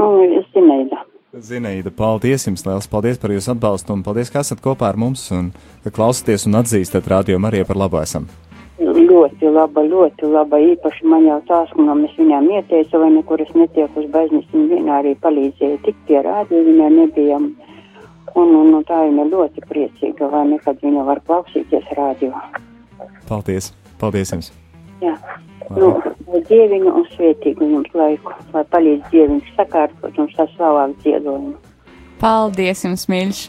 Un es Zineida. Zineida, paldies jums, liels paldies par jūsu atbalstu un paldies, ka esat kopā ar mums un ka klausāties un atzīstat radio Mariju par labu esam. Ļoti laba, ļoti laba. Īpaši man jau tās, ko mēs viņām ieteica, vai nekur es netieku uz baznīcu, viņa arī palīdzēja tik pie rādio, viņai nebija Un, un, un tā viņa ļoti priecīga, lai nekad viņa var klausīties radio. Paldies! Paldies jums! Jā. Nu, lai dieviņu un svētīgu jums laiku, lai palīdz dieviņš sakārtot un saslavāk dziedojumu. Paldies jums, mīļš!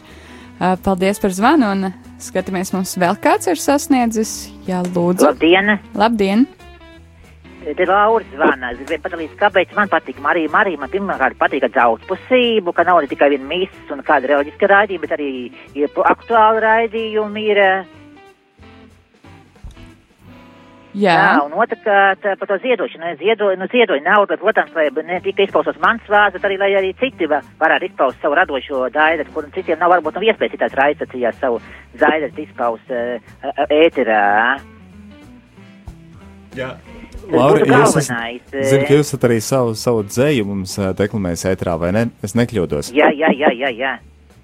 Paldies par zvanu un skatāmies, mums vēl kāds ir sasniedzis. Jā, lūdzu. Labdien! Labdien! Te Laura zvana. Es gribēju padalīties, kāpēc man patīk Marija. Marija man pirmkārt patīk daudzpusību, ka nav ne tikai viena misija un kāda reliģiska raidījuma, bet arī ir aktuāli raidījumi. Ir, Jā. Jā, un otrkārt par to ziedošanu. Ziedoju, nu, ziedoju naudu, protams, lai ne tikai izpaustos mans vārds, bet arī, lai arī citi va- varētu izpaust savu radošo daidu, kur citiem nav varbūt nav iespējas citās raidstacijās savu daidu izpaust uh, ēterā. Jā. Laura, jūs esat, eh. zinu, ka jūs esat arī savu, savu dzēju mums ā, deklamējis ētrā, vai ne? Es nekļūdos. Jā, jā, jā, jā, jā.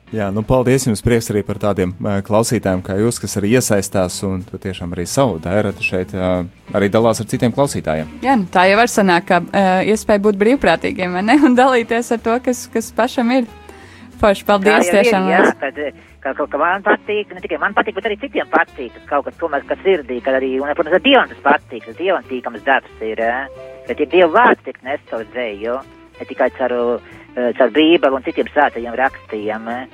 Jā, nu paldies jums prieks arī par tādiem ā, klausītājiem kā jūs, kas arī iesaistās un tiešām arī savu dēratu šeit arī dalās ar citiem klausītājiem. Jā, nu, tā jau var sanākt, ka uh, iespēja būt brīvprātīgiem, vai ne? Un dalīties ar to, kas, kas pašam ir. Forši, paldies jau tiešām. Ir, jā, liels. Ka, ka, ka man patīk, ne tikai man patīk, bet arī citiem patīk, ka kaut kas tomēr, kas sirdī, kad arī, un, protams, ar Dievam tas patīk, tas Dievam tīkams darbs ir, eh, ka tie Dieva vārds tiek nes caur dzēju, ne tikai caur, eh, caur Bībeli un citiem svētajiem rakstiem. eh.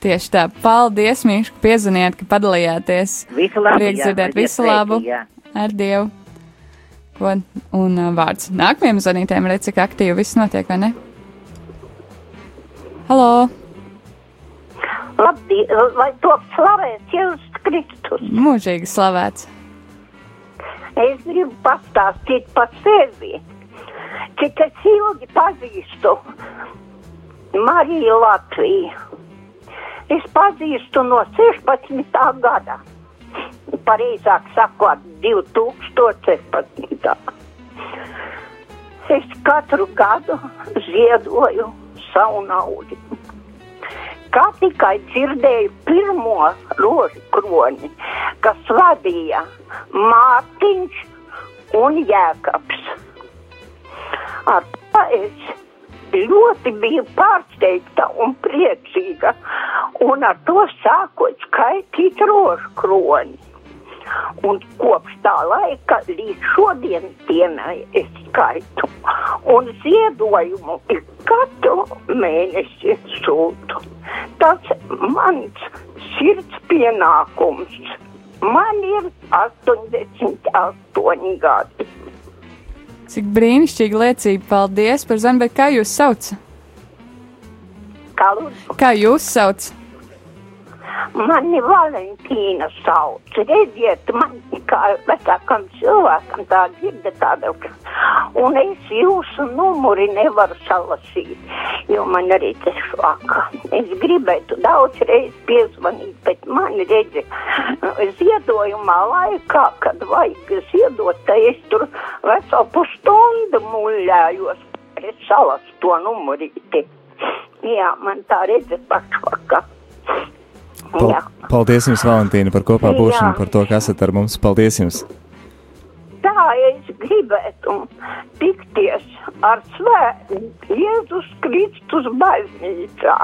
Tieši tā. Paldies, Mīš, ka piezvanījāt, ka padalījāties. Visu labu, Prieks dzirdēt, visu labu. jā. Ar Dievu. Ko, un uh, vārds nākamajam zvanītājam, redz, cik aktīvi viss notiek, vai ne? Halo! Labdien, lai top slavēts Jēzus Kristus. Mūžīgi slavēts. Es gribu pastāstīt par sevi, cik es ilgi pazīstu Mariju Latviju. Es pazīstu no 16. gada, pareizāk sakot, 2016. Es katru gadu ziedoju savu naudu. Kā tikai dzirdēju pirmo rožu kroni, kas vadīja Mārtiņš un Jēkabs. Ar to es ļoti biju pārsteigta un priecīga, un ar to sākot skaitīt rožu kroni. Un kopš tā laika līdz šodienas dienai es skaitu. Un ziedojumu ik katru mēnesi sūtu. Tas mans sirds pienākums. Man ir 88 gadi. Cik brīnišķīgi liecība. Paldies par zvanu, bet kā jūs sauc? Kā jūs sauc? Mani Valentīna sauc. Redziet, man kā vecākam cilvēkam tā dzirde tāda, un es jūsu numuri nevaru salasīt, jo man arī tas švaka. Es gribētu daudz reiz piezvanīt, bet man redzi, ziedojumā laikā, kad vajag ziedot, tad es tur veselu pusstundu muļājos, es salasu to numurīti. Jā, man tā redzi pašvaka. Pal Jā. paldies jums, Valentīna, par kopā Jā. būšanu, par to, ka esat ar mums. Paldies jums! Tā es gribētu tikties ar svētu Jēzus Kristus baznīcā.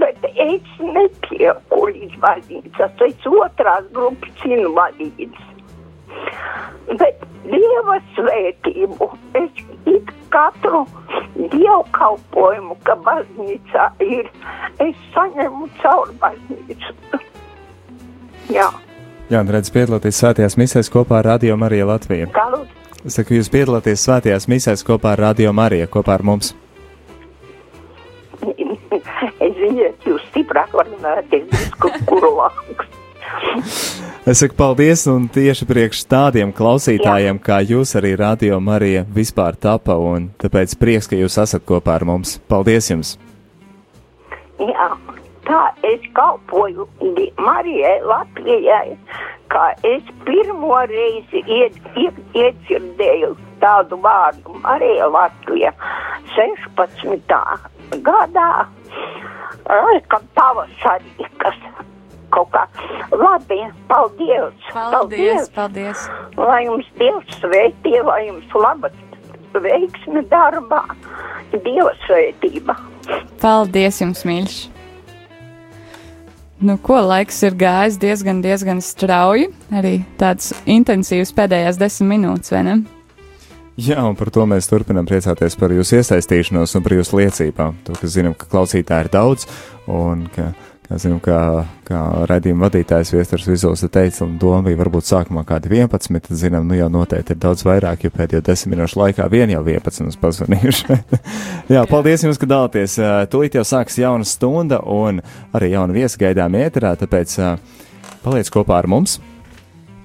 Bet es netieku līdz baznīcas, es otrās grupas invalīds. Bet Dieva svētību es it katru dievkalpojumu, ka baznīcā ir, es saņemu caur baznīcu. Jā, Jā, un redz, piedalāties svētajās misēs kopā ar Radio Mariju Latviju. lūdzu. Es saku, jūs piedalāties svētajās misēs kopā ar Radio Mariju, kopā ar mums. Es ziniet, jūs stiprāk varat drusku kurlāks. Es saku paldies, un tieši priekš tādiem klausītājiem, kā jūs arī Radio Marija vispār tapa, un tāpēc prieks, ka jūs esat kopā ar mums. Paldies jums! Jā, tā es kalpoju Marijai Latvijai, kā es pirmo reizi ied, ied, iedzirdēju tādu vārdu Marija Latvija 16. gadā, laikam pavasarī, kas kaut kā labi, paldies, Paldies, paldies. lai jums Dievs svētī, lai jums labas veiksmi darbā, Dieva svētība. Paldies jums, mīļš! Nu, ko laiks ir gājis diezgan, diezgan strauji. Arī tāds intensīvs pēdējās desmit minūtes, vai ne? Jā, un par to mēs turpinām priecāties par jūsu iesaistīšanos un par jūsu liecībām. To, ka zinām, ka klausītāji ir daudz un ka Zinām, kā, kā raidījuma vadītājs Viestures Vizuls teica, un doma bija varbūt sākumā kādi 11, tad zinām, nu jau noteikti ir daudz vairāk, jo pēdējo desmit minūšu laikā vien jau 11 mums pazvanījuši. Jā, paldies jums, ka dalāties. Tūlīt jau sāks jauna stunda un arī jauna viesa gaidām ēterā, tāpēc paliec kopā ar mums.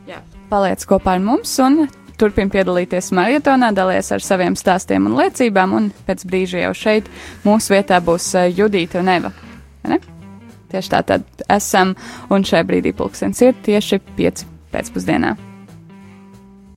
Jā, paliec kopā ar mums un turpin piedalīties maratonā, dalies ar saviem stāstiem un liecībām, un pēc brīža jau šeit mūsu vietā būs Judīta un Eva. Ne? Tieši tā tad esam, un šajā brīdī pulkstenis ir tieši 5 pēcpusdienā.